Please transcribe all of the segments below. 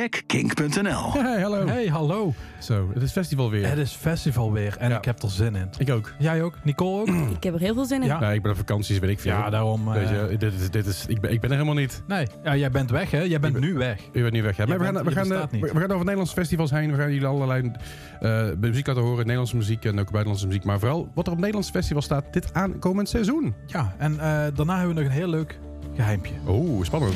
check kink.nl. Hey, hallo. Hey, hallo. Zo, het is festival weer. Het is festival weer en Ja. ik heb er zin in. Ik ook. Jij ook? Nicole ook? Ik heb er heel veel zin in. Ja. Nee, ik ben op vakanties, weet ik veel. Ja, daarom. eh, Weet je, dit is, dit is, ik, ben, ik ben er helemaal niet. Nee, ja, jij bent weg hè? Jij bent nu weg. U bent niet weg. Ja, Je maar we, bent- gaan, we, je gaan, bestaat eh, niet. we gaan over Nederlandse festivals heen. We gaan jullie allerlei eh, muziek laten horen. Nederlandse muziek en ook buitenlandse muziek. Maar vooral wat er op Nederlandse festival staat dit aankomend seizoen. Ja, en eh, daarna hebben we nog een heel leuk geheimpje. Oeh, spannend.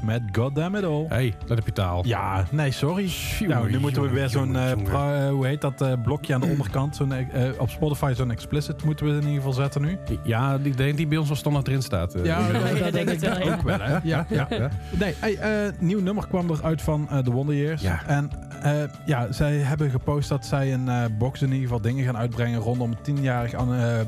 Met Goddamn It All. hey, let op je taal. Ja, nee, sorry. Nou, nu moeten we weer zo'n, eh, pra- eh, hoe heet dat, eh, blokje aan de onderkant. Zo'n, op Spotify zo'n explicit moeten we in ieder geval zetten nu. Ja, die denk die bij ons wel standaard erin staat. Ja, Ja, dat ik denk het wel, ja. ook wel, hè? Ja, ja. ja. Nee, hey, eh, nieuw nummer kwam er uit van eh The Wonder Years. Ja. En eh, ja, zij hebben gepost dat zij een eh, box in ieder geval dingen gaan uitbrengen rondom het tienjarig aan, eh, eh,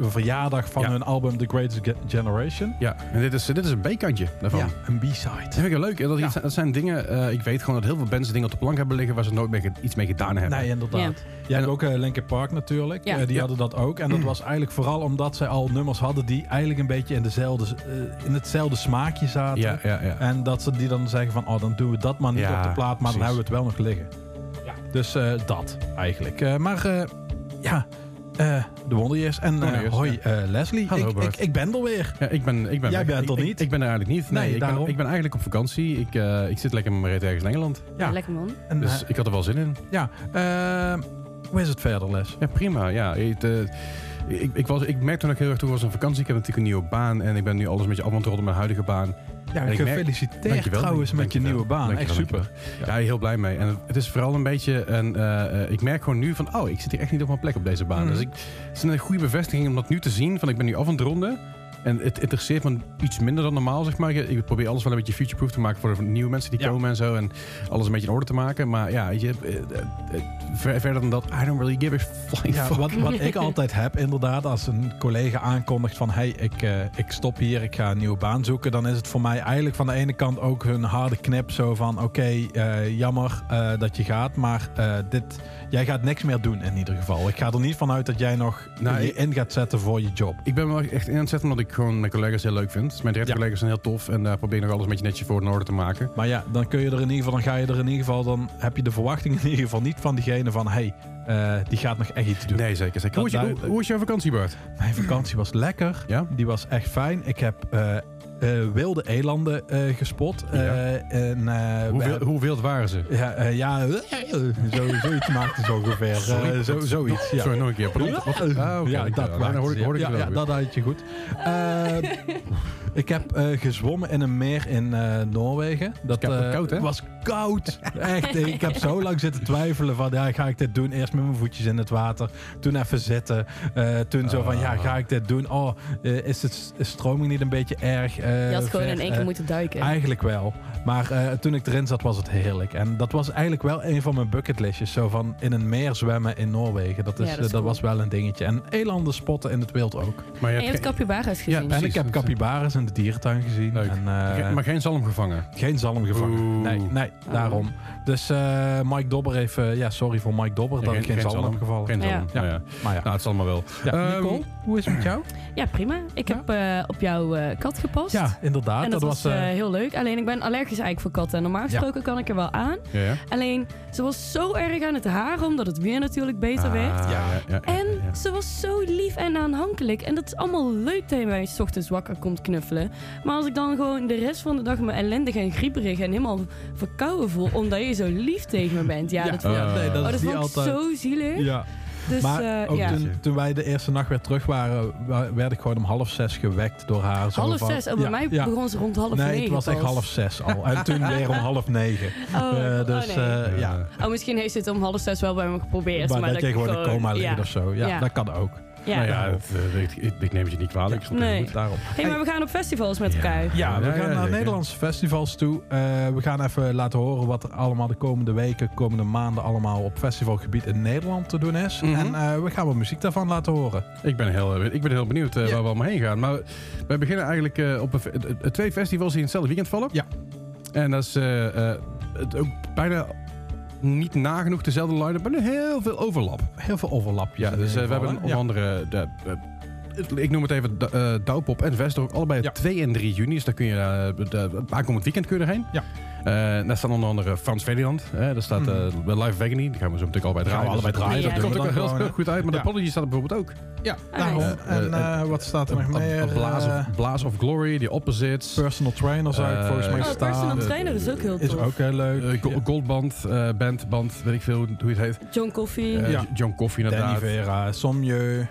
verjaardag van Ja. hun album The Greatest Ge- Generation. Ja, en dit is, dit is een B-kantje daarvan. Ja, een Dat B-side. vind ik heel leuk. Dat, Ja. dat zijn dingen, eh, ik weet gewoon dat heel veel bands dingen op de plank hebben liggen waar ze nooit mee iets mee gedaan hebben. Nee, inderdaad. Je hebt ook uh, Linkin Park natuurlijk. Ja. Die Ja. hadden dat ook. En dat was eigenlijk vooral omdat zij al nummers hadden die eigenlijk een beetje in, dezelfde, in hetzelfde smaakje zaten. ja, ja, ja. En dat ze die dan zeggen van, oh dan doen we dat maar niet Ja, op de plaat, maar dan hebben we het wel nog liggen. Dus eh, dat eigenlijk. Eh, maar eh, ja, eh, de Wonderyears. En hoi eh, Leslie, Hallo, ik, ik, ik ben er weer. Ja, ik ben, ik ben Jij weg. bent er Ik- niet? Ik, ik ben er eigenlijk niet. Nee, Nee, ik, ben, daarom. ik ben eigenlijk op vakantie. Ik, eh, ik zit lekker met mijn reet ergens in Engeland. Ja. Lekker man. En, Dus ik had er wel zin in. ja, hoe is het verder, Les? Ja, prima. Ja, het, eh, ik, ik, was, ik merkte toen ik heel erg toen was een vakantie. Ik heb natuurlijk een nieuwe baan en ik ben nu alles een beetje af aan het rollen met mijn huidige baan. Ja, En ik merk- gefeliciteerd Dankjewel, trouwens met je nieuwe baan. Echt super. Ja, heel blij mee. En het, is vooral een beetje een. eh, eh, ik merk gewoon nu van, oh, ik zit hier echt niet op mijn plek op deze baan. Mhm. Dus ik, het is een goede bevestiging om dat nu te zien. Van, ik ben nu af aan het ronden. En het interesseert me iets minder dan normaal, zeg maar. Ik, probeer alles wel een beetje future-proof te maken voor de nieuwe mensen die Ja. komen en zo. En alles een beetje in orde te maken. Maar ja, je, eh, eh, eh, ver- verder dan dat, I don't really give a flying Ja, fuck. wat, wat ik altijd heb, inderdaad, als een collega aankondigt van hey, ik, ik stop hier, ik ga een nieuwe baan zoeken, dan is het voor mij eigenlijk van de ene kant ook een harde knip. Zo van oké, jammer dat je gaat, maar dit, jij gaat niks meer doen in ieder geval. Ik ga er niet vanuit dat jij nog Nou, je in gaat zetten voor je job. Ik ben wel echt in aan het zetten omdat ik gewoon mijn collega's heel leuk vind. Mijn directe Ja. collega's zijn heel tof en daar probeer ik nog alles een beetje netjes voor in orde te maken. Maar ja, dan kun je er in ieder geval, dan ga je er in ieder geval, dan heb je de verwachting in ieder geval niet van diegene van hey, eh, die gaat nog echt iets doen. Nee, zeker. zeker. Hoe, was je, hoe, jouw vakantie, Bart? Mijn vakantie was lekker. Ja? Die was echt fijn. Ik heb eh, wilde elanden eh, gespot. Ja. Eh, en, eh, Hoe, we wil- hebben- hoe wild waren ze? ja, eh, ja zo, zoiets maakte ze ongeveer. Sorry? Eh, zo, zoiets, ja. Sorry, nog een keer. Pardon? Wat? Ah, oké. ja, Ik- dat dan maakte hoor ik, hoor ik ja, ja, dat had je goed. Eh, ik heb eh, gezwommen in een meer in eh, Noorwegen. Dat Koud- eh, koud, hè? was koud. Echt, ik heb zo lang zitten twijfelen van, ja, ga ik dit doen? Eerst met mijn voetjes in het water. Toen even zitten. Eh, toen zo van, ja, ga ik dit doen? Oh, eh, is, het, is stroming niet een beetje erg? Eh, Je had gewoon ver? in één keer Eh, moeten duiken. Eigenlijk wel. Maar eh, toen ik erin zat, was het heerlijk. En dat was eigenlijk wel een van mijn bucketlistjes. Zo van in een meer zwemmen in Noorwegen. Dat, is, Ja, dat is dat cool. was wel een dingetje. En elanden spotten in het wild ook. Maar je en je hebt geen- capybara's gezien. Ja, en ik heb capybaras in de dierentuin gezien. Leuk. En, eh, ge- maar geen zalm gevangen. geen zalm gevangen. Oeh. Nee, nee Oh. daarom. Dus eh, Mike Dobber heeft... ja, sorry voor Mike Dobber dat ik geen zalm heb gevallen. Geen zalm. Ja. Ja. Ja. Maar ja. Nou, het zal maar wel. ja. Ehm, Nicole, hoe is het met jou? Ja, prima. Ik Ja? heb eh, op jouw eh, kat gepast. Ja, inderdaad. En dat, was, eh, eh, heel leuk. Alleen ik ben allergisch eigenlijk voor katten. En normaal gesproken kan ik er wel aan. Ja. Alleen, ze was zo erg aan het haren, omdat het weer natuurlijk beter Ah, werd. Ja. ja, ja, En ze was zo lief en aanhankelijk. En dat is allemaal leuk dat je mij 's ochtends wakker komt knuffelen. Maar als ik dan gewoon de rest van de dag me ellendig en grieperig en helemaal verkouden voel... omdat je zo lief tegen me bent. Ja, Ja, dat, nee, oh, is dat niet vond ik altijd... zo zielig. Ja, Dus maar ook ja. toen, toen wij de eerste nacht weer terug waren, wa- werd ik gewoon om half zes gewekt door haar. Half van- zes. Oh, bij Ja, mij ja. begon ze rond half Nee, negen het was echt pas. half zes al. En toen weer om half negen. Oh, Eh, dus oh, nee. eh, ja. Oh, misschien heeft ze het om half zes wel bij me geprobeerd. Maar, Maar, dat je gewoon in coma ligt of zo. Ja. dat kan ook. Ja. Nou ja, het, eh, ik, neem het je niet kwalijk. Nee. goed. Daarom. Hey, maar we gaan op festivals met elkaar. Ja, we Ja, gaan ja, naar zeker. Nederlandse festivals toe. Eh, we gaan even laten horen wat er allemaal de komende weken, komende maanden allemaal op festivalgebied in Nederland te doen is. Mhm. En eh, we gaan wat muziek daarvan laten horen. Ik ben heel, ik ben heel benieuwd Ja. waar we allemaal heen gaan. Maar wij beginnen eigenlijk eh, op een, twee festivals die in hetzelfde weekend vallen. Ja. En dat is eh, eh, het ook bijna niet nagenoeg dezelfde line-up, maar heel veel overlap. Heel veel overlapjes. Ja, dus eh, we hebben onder andere... De, ik noem het even eh, Douwpop en Vestor. Allebei Ja. 2 en 3 juni. Dus daar kun je uh, de, aankomend weekend kun je erheen. Ja. Eh, daar staan onder andere Frans Ferdinand. Hè, daar staat eh Live Vegany. Die gaan we zo meteen allebei Mhm. Gaan draaien. we allebei Dus draaien. Ja, Dat komt ook heel, goed uit. Maar Ja. de Apology staat er bijvoorbeeld ook. Ja, Ah, daarom. En wat staat er nog meer? Blaze, Eh, of, Blaze of Glory, The Opposites. personal trainer zou ik volgens mij Oh, staan. personal trainer is ook heel Is tof. ook heel leuk. Go- Goldband, eh, band, band, weet ik veel hoe het heet. John Coffee. Ja. John Coffee Danny inderdaad. Vera, Somjeu.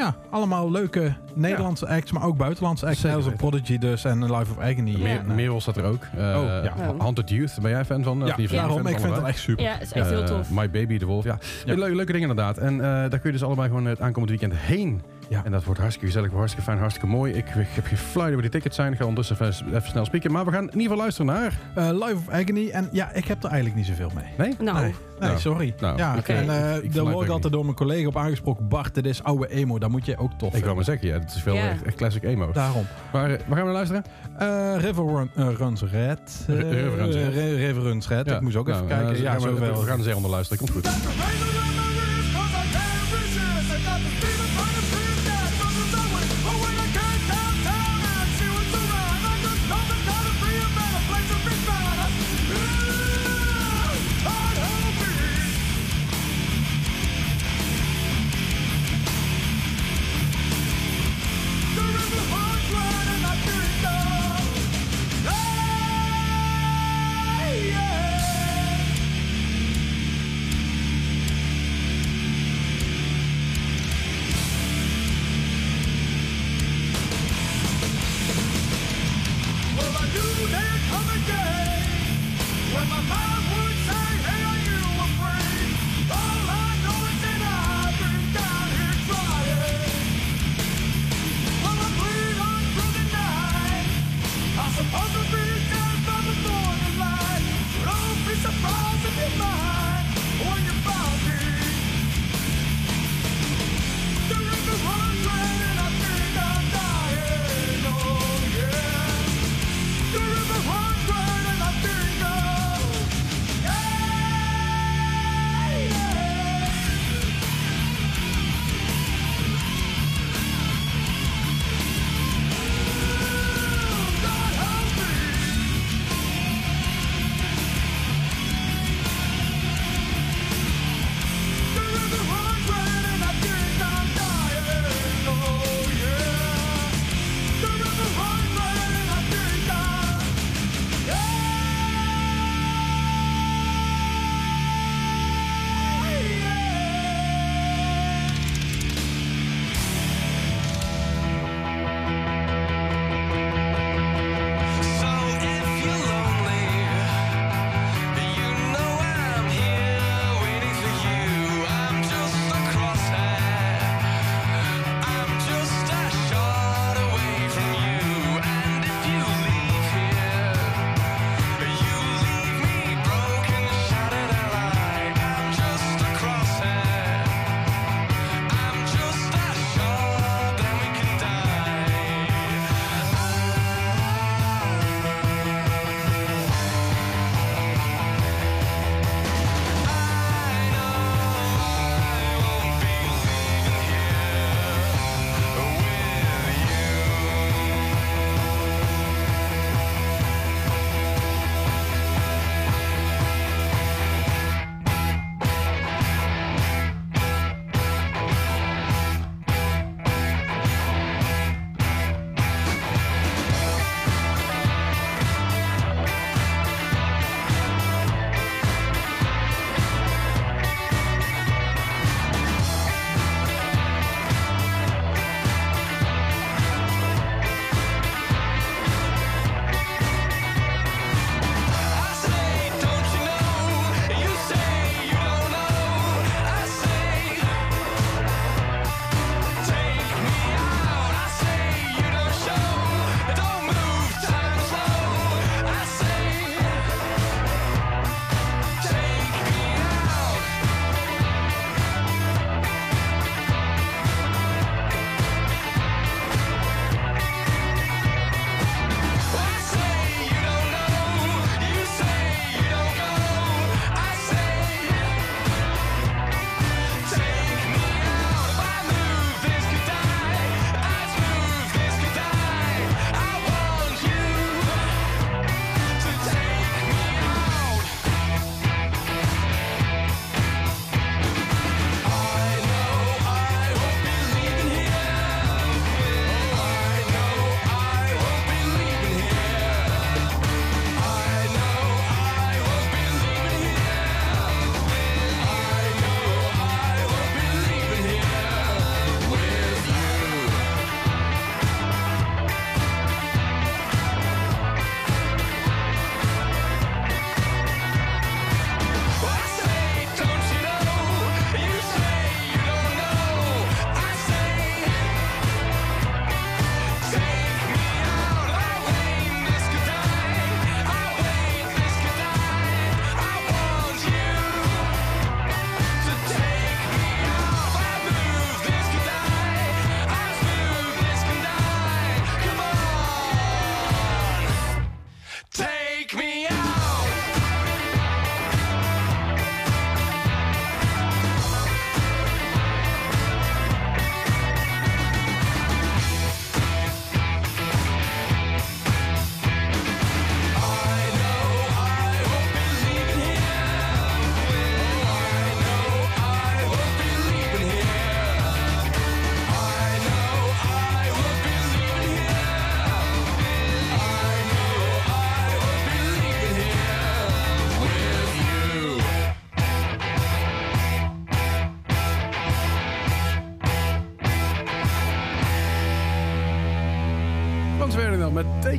Eh, ja, allemaal leuke Nederlandse acts, maar ook buitenlandse acts. Zeker Als een weten. Prodigy dus en Life of Agony. Ja. Meer, Merel staat er ook. Eh Oh, ja. Haunted Youth, ben jij fan van? Ja, Of die- daarom. Ik vind het allebei? echt super. Ja, is echt heel Eh, tof. My Baby, The Wolf. Ja, Ja. Le- leuke dingen inderdaad. En eh, daar kun je dus allebei gewoon het aankomende weekend heen. Ja. En dat wordt hartstikke gezellig, hartstikke fijn, hartstikke mooi. Ik, ik heb geen flauw idee waar die tickets zijn. Ik ga ondertussen even, even snel spieken. Maar we gaan in ieder geval luisteren naar... Eh, Life of Agony. En ja, ik heb er eigenlijk niet zoveel mee. Nee? Nou, Nee, nee Nou, sorry. nou, ja, oké. en eh, Ik- ik daar word ik altijd door mijn collega op aangesproken. Bart, dit is oude emo. Daar moet je ook tof Ik wou vinden. maar zeggen, ja, het is veel Ja. echt, echt classic emo. Daarom. Maar eh, waar gaan we naar luisteren? Eh, River Run, Runs Red. Eh, R- River Runs Red. Re- River Runs Red. Ja. Ik moest ook even Nou, kijken. ja, gaan we- we gaan er zeer onder luisteren. Komt goed.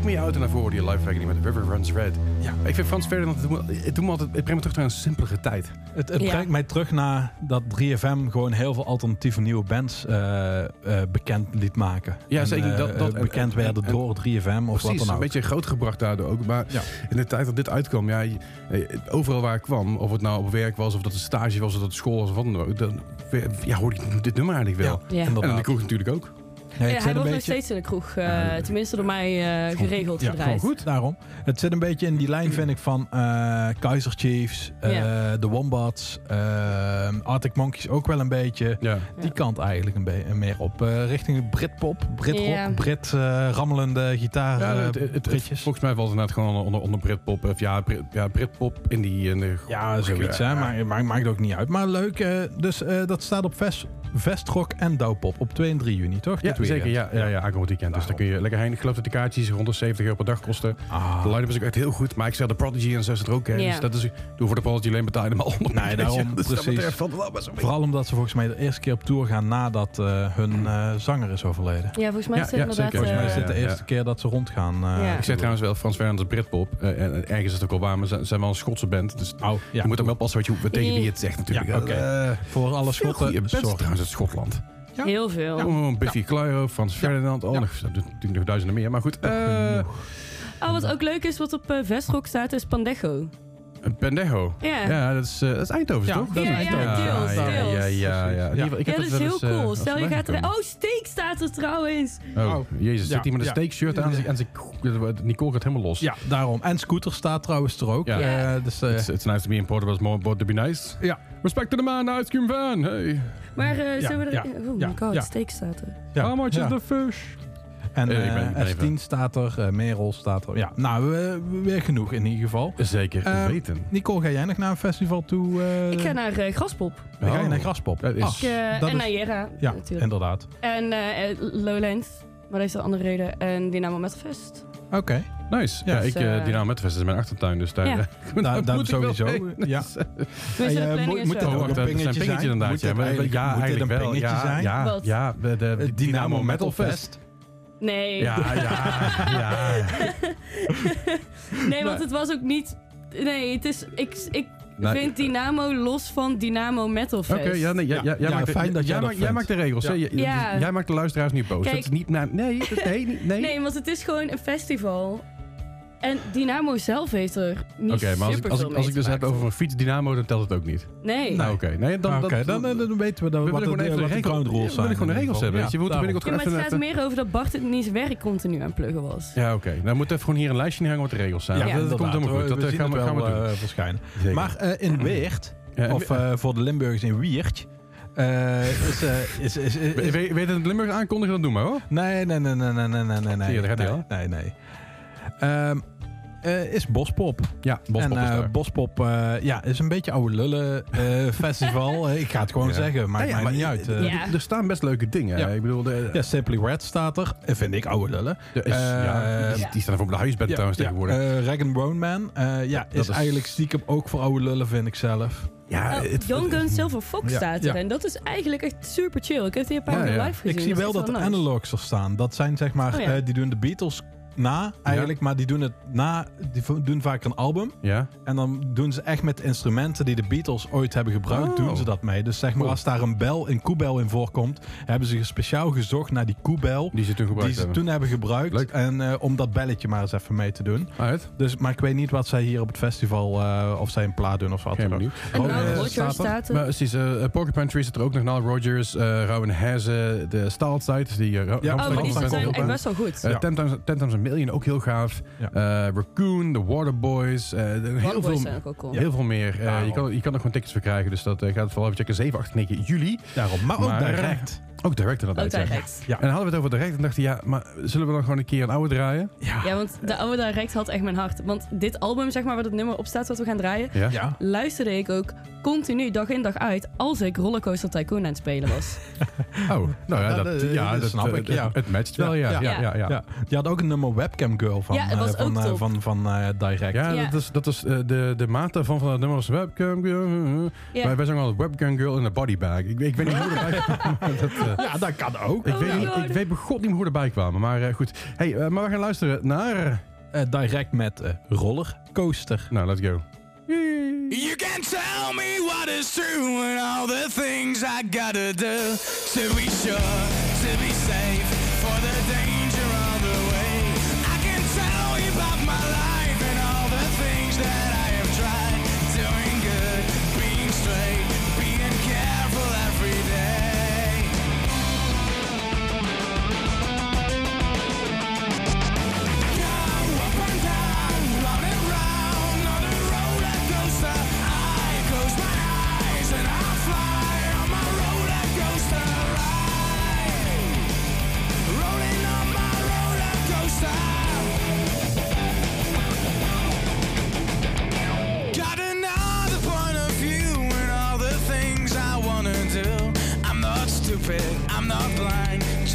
Take Me Out naar voren, die live versie met River Runs Red. Ja. Ik vind Frans Ferdinand, het doet me- het doet me altijd, het brengt me terug naar een simpelere tijd. Het, het Ja. brengt mij terug naar dat 3FM gewoon heel veel alternatieve nieuwe bands eh, eh, bekend liet maken. Ja, En, zeker. Dat- dat- eh, bekend en- werden en- door 3FM of Precies, wat dan een ook. beetje groot gebracht daardoor ook. Maar Ja. in de tijd dat dit uitkwam, ja, overal waar ik kwam, of het nou op werk was, of dat het stage was, of dat het school was, of wat dan ook, dan ja, hoorde ik dit nummer eigenlijk wel. Ja. En in de kroeg natuurlijk ook. Nee, Ja, het hij zit een wordt nog beetje- steeds in de kroeg. eh, tenminste door mij eh, geregeld Ja, gedraaid. gewoon goed. Daarom. Het zit een beetje in die lijn, vind ik, van eh Kaiser Chiefs, eh, de Wombats, Arctic Monkeys ook wel een beetje. Ja. Die kant eigenlijk een beetje meer op. eh, richting Britpop, Britrock. Brit eh, rammelende gitaar. Ja, het, het, het- Britjes. volgens mij valt het net gewoon onder, onder Britpop. Of ja, Brit, ja, Britpop in die... In de, Ja, zoiets, hè. Maar maakt, maakt ook niet uit. Maar leuk. eh, dus eh, dat staat op Vest, Vestrock en Douwpop op 2 en 3 juni, toch? Ja, zeker. Ja, ja, ja, aankomend weekend. Dus dan kun je lekker heen. Ik geloof dat de kaartjes rond de 70 euro per dag kosten. Ah. De line-up is ook echt heel goed. Maar ik zeg de Prodigy en zo zit er ook. Ja. Dus dat is, doe voor de Prodigy alleen betaal je al onder. Nee, daarom, Dus dat precies. betreft. Vooral omdat ze volgens mij de eerste keer op tour gaan nadat eh, hun eh, zanger is overleden. Ja, volgens mij Ja, is het ja, inderdaad... zeker. Volgens mij is dit de ja, eerste keer dat ze rondgaan. eh, Ja. Ik zeg trouwens wel, Frans Ferdinand is Britpop. En en ergens is het ook al waar, maar ze zijn wel een Schotse band. Dus Oh, ja. je moet ook wel passen wat je, tegen wie je het zegt natuurlijk. Voor alle Schotten. sorry. Uit Schotland. Ja. Heel veel. Oh, Biffy Clyro, Frans Ferdinand. Oh, Ja. nog, natuurlijk nog duizenden meer. Maar goed, eh Oh, wat ook leuk is, wat op eh, Vestrock staat, is Pandejo. Pendejo. Ja. Ja, dat is, eh, dat is Eindhoven, Ja, toch? dat is Ja, ja, deels, ja, ja, deels. ja, ja. In geval, ik Ja, heb dat is heel eens, eh, cool. Stel je gaat er... Oh, Steak staat er trouwens. Oh, Oh. jezus. Ja, Zit hij met een ja. steak shirt aan en zijn Nicole gaat helemaal los. Ja, daarom. En Scooter staat trouwens er ook. Ja. Eh, dus, It's, it's nice to be imported, but it's more important to be nice. Ja. Respect to the man, ice cream van. Hey. Maar eh Ja, zullen we... ja, er- Oh ja, my god, ja. steak staat er. ja, How much ja. is the fish? En Eh, ik ben- ik ben eh, even- S10 staat er, eh, Merel staat er. Ja, nou, eh, weer genoeg in ieder geval. Zeker Eh, weten. Nicole, ga jij nog naar een festival toe? eh, Ik ga naar eh, Graspop. dan ga je Oh. naar Graspop. Dat is- Ah, Ik, eh, dat en is- naar Jera, ja, natuurlijk. inderdaad. En eh, eh, Lowlands. Maar dat is de andere reden. En Dynamo Metalfest. Oké, Nice. Ja, ik, dus, eh eh, Dynamo Metfest is mijn achtertuin, dus daar, Ja. eh, daar, daar moet ik wel sowieso. Ja. Dus eh, planning moet- is moet Oh, ook wacht, een dat een pingetje pingetje zijn? inderdaad. Moet Ja, eigenlijk- een wel. pingetje Ja, zijn? ja, ja, de, Dynamo Metal Fest. Nee. Ja, ja, ja. nee, want het was ook niet... Nee, het is... Ik, ik Nee. vind Dynamo los van Dynamo Metal Fest. Oké, ja, nee, jij, Ja, jij, ja, maakt, de- fijn dat jij maakt, jij maakt de regels. hè? Ja. Ja. Jij maakt de luisteraars niet boos. Kijk. dat is niet... Nou, nee, nee, niet- nee. Nee, want het is gewoon een festival. En Dynamo zelf heeft er niet Oké, maar als ik, superveel als, ik, mee als ik te dus heb maken. over een fiets dynamo, dan telt het ook niet. Nee. Nou, oké. Nee, dan, Ah, Oké, dan, dan, dan, dan weten we dat, we wat, willen de, gewoon even de de regels, ground rules we willen gewoon de regels hebben. weet je. We moeten daarom. binnenkort Ja, maar gewoon het even... gaat meer over dat Bart het niet zijn werk continu aan het pluggen was. Ja, oké. Dan moet even gewoon hier een lijstje neerhangen wat de regels zijn. Ja, dat, dat komt helemaal goed. We Dat eh, gaan we, gaan we wel, doen. eh, verschijnen. Zeker. Maar eh, in Weert, Ja, of eh, voor de Limburgers in Wiert, eh, is, eh, is, is, is, we- is- we- Weet je het Limburg aankondigen? Dan doen maar hoor. Nee, nee, nee, nee, nee, nee, nee, nee. Zie je, daar gaat hij nee, nee, nee. Ehm, eh, is Bospop. Ja, Bospop en is eh, daar. Bospop eh, ja, is een beetje oude lullen eh, festival. Ik ga het gewoon Ja. zeggen, maakt Ja, ja, mij maar niet uit. Ja. Er staan best leuke dingen. Ja. Ik bedoel, de, Ja, Simply Red staat er. Vind ik oude lullen. is, Eh, die, die staan er voor op de huisbed trouwens tegenwoordig. Eh, Rag and Bone Man. eh, ja, is, is- eigenlijk stiekem ook voor oude lullen, vind ik zelf. ja, Oh, het- Young Gun Silver Fox Ja, staat er. ja. En dat is eigenlijk echt super chill. Ik heb die een paar keer ja. live gezien. Ik zie wel dat de nice. analogs er staan. Dat zijn zeg maar, Oh, ja. die doen de Beatles na eigenlijk, maar die doen het na, die doen vaak een album. ja. En dan doen ze echt met instrumenten die de Beatles ooit hebben gebruikt, Oh. doen ze dat mee. Dus zeg maar, als daar een bel, een koebel in voorkomt, hebben ze speciaal gezocht naar die koebel Die ze toen gebruikt die ze hebben. toen hebben gebruikt. Leuk. En eh, om dat belletje maar eens even mee te doen. Uit. Dus, maar ik weet niet wat zij hier op het festival, eh, of zij een plaat doen of wat Geen dan ook. benieuwd. En Nile eh, Rodgers staat er? er. Maar precies, Porcupine Tree zit er ook nog. Nile Rodgers, uh, Rauwen Heze, de Staalside. Die, uh, Ja, Oh, maar die zijn echt best wel goed. Uh, Ja. Ten, Times, Ten Times Million, ook heel gaaf. Ja. Eh, Raccoon, The Waterboys. eh, de- heel, Waterboys veel, zijn ook wel cool. heel veel meer. Eh, je, kan, je kan er gewoon tickets voor krijgen. Dus dat eh, gaat vooral even checken. 7, 8, 9 juli. Daarom, maar ook Maar- direct. Ook direct Ook inderdaad. ja. direct. Ja. En dan hadden we het over direct. En dachten ja, maar zullen we dan gewoon een keer een oude draaien? Ja. Ja, want de oude direct had echt mijn hart. Want dit album, zeg maar, waar het nummer op staat wat we gaan draaien, Ja. Ja. luisterde ik ook continu dag in dag uit als ik Rollercoaster Tycoon aan het spelen was. Oh, nou ja, Ja, dat, ja, dat dat snap ik, het- ja. Het matcht wel, ja. Ja, ja, ja. ja. Ja. Die had ook een nummer Webcam Girl van, Ja, het was eh, van, ook eh, top. van, van eh, Direct. Ja, Ja. dat is, dat is de, de maat daarvan van het nummer was Webcam Girl. Ja. Wij, wij zijn wel Webcam Girl in a body bag. Ik, ik weet niet hoe dat ja, dat kan ook. Ik, weet, ik weet begot niet meer hoe we erbij kwamen. Maar eh, goed. Hey, eh, maar we gaan luisteren naar... eh, eh direct met eh, rollercoaster. nou, let's go. You can tell me what is true and all the things I gotta do to be sure, to be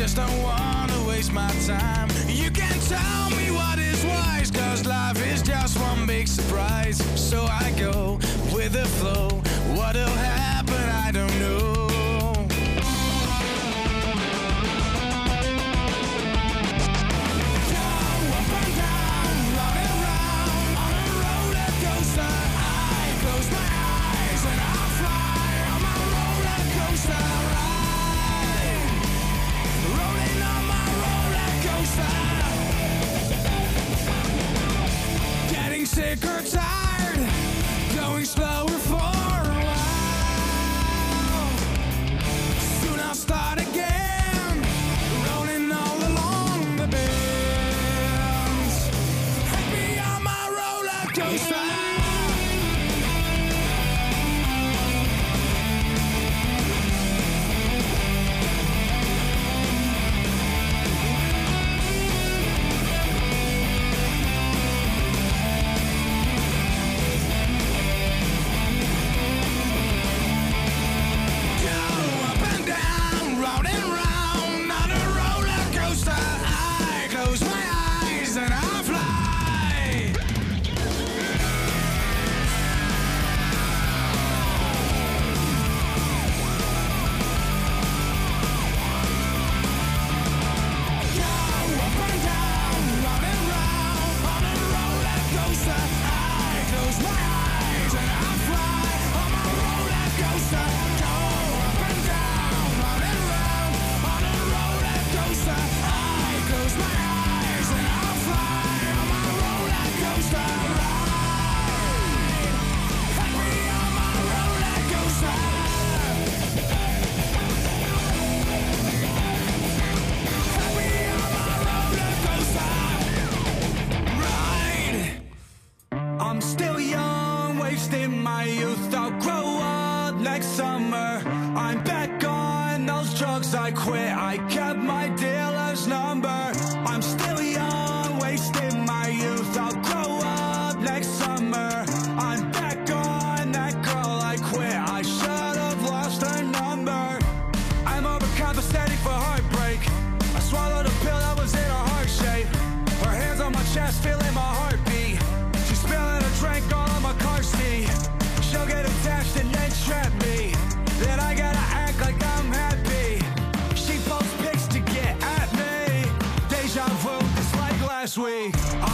just don't wanna waste my time. You can tell me what is wise, cause life is just one big surprise. So I go with the flow, what'll happen? Kirk's out.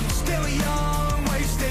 I'm still young, wasting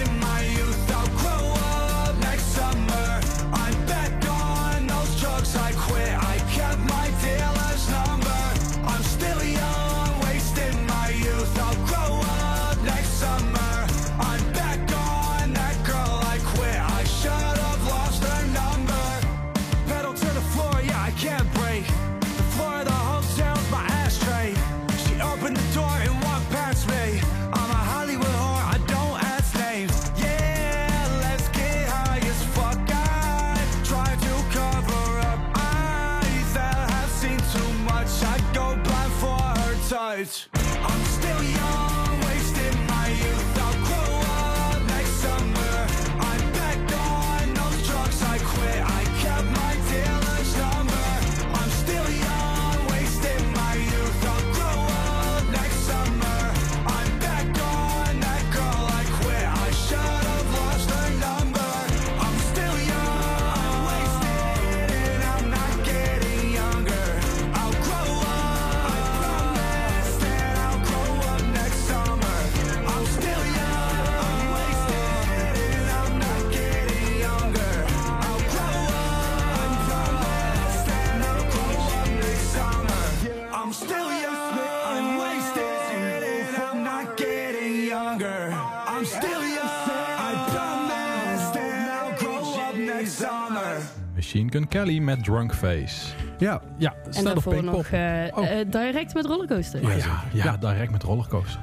Machine Gun Kelly met Drunk Face. Ja, Ja, En daarvoor nog eh, Oh. eh, direct met rollercoaster. Ja, ja, ja, direct met rollercoaster.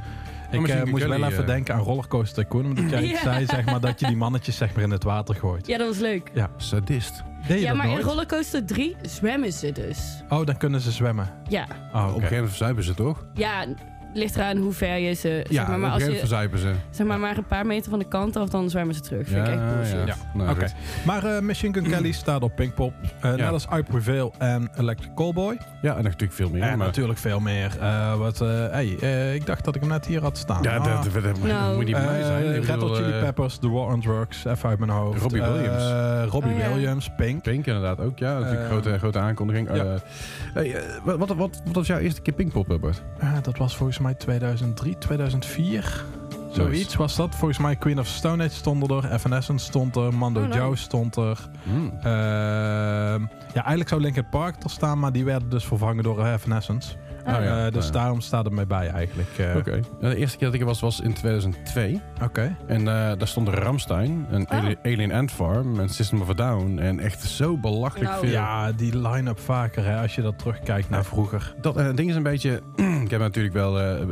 Ik Machine eh, moest wel even denken aan Rollercoaster Tycoon. Omdat jij Ja. zei zeg maar, dat je die mannetjes zeg maar, in het water gooit. Ja, dat was leuk. sadist. Deed je Ja, dat maar in? Rollercoaster 3 zwemmen ze dus. Oh, dan kunnen ze zwemmen. Ja, Oh, Op oké. een gegeven moment verzuipen ze toch? ja ligt eraan hoe ver je ze... Ja, zeg maar, maar als je verzuipen ze. zeg maar, maar een paar meter van de kant af, dan zwemmen ze terug. Vind ik echt bullshit. Ja. Nou, Oké. Maar eh, Machine Gun Kelly staat op Pinkpop. Eh Net als I Prevail en Electric Callboy. Ja, en natuurlijk veel meer. en maar- natuurlijk veel meer. Eh, wat, eh, hey, eh, ik dacht dat ik hem net hier had staan. Ja, Ah. dat, dat, dat moet Nou. niet bij mij zijn. Ik Red Hot bedoel, Chili Peppers, The War on Drugs, even uit mijn hoofd. Robbie Eh, Williams. Robbie Oh. Williams, Pink. Pink inderdaad ook, ja. Natuurlijk Eh, grote, grote aankondiging. ja. Eh, hey, wat, wat, wat, wat was jouw eerste keer Pinkpop, Bart? Eh, dat was volgens mij 2003, 2004. Zoiets Nice. was dat. Volgens mij Queen of Stone Age stond er. Evanescence stond er. Mando Oh. Joe stond er. Ehm, ja, eigenlijk zou Linkin Park er staan, maar die werden dus vervangen door Evanescence. Oh, Oh, ja. Eh, dus Ja. daarom staat het mij bij eigenlijk. eh. Oké. De eerste keer dat ik er was, was in 2002. Oké. En eh, daar stond Ramstein, een Oh. Ali- Alien Ant Farm en System of a Down. En echt zo belachelijk Nou. veel. Ja, die line-up vaker hè, als je dat terugkijkt naar vroeger. Dat eh, het ding is een beetje... ik heb natuurlijk wel... eh,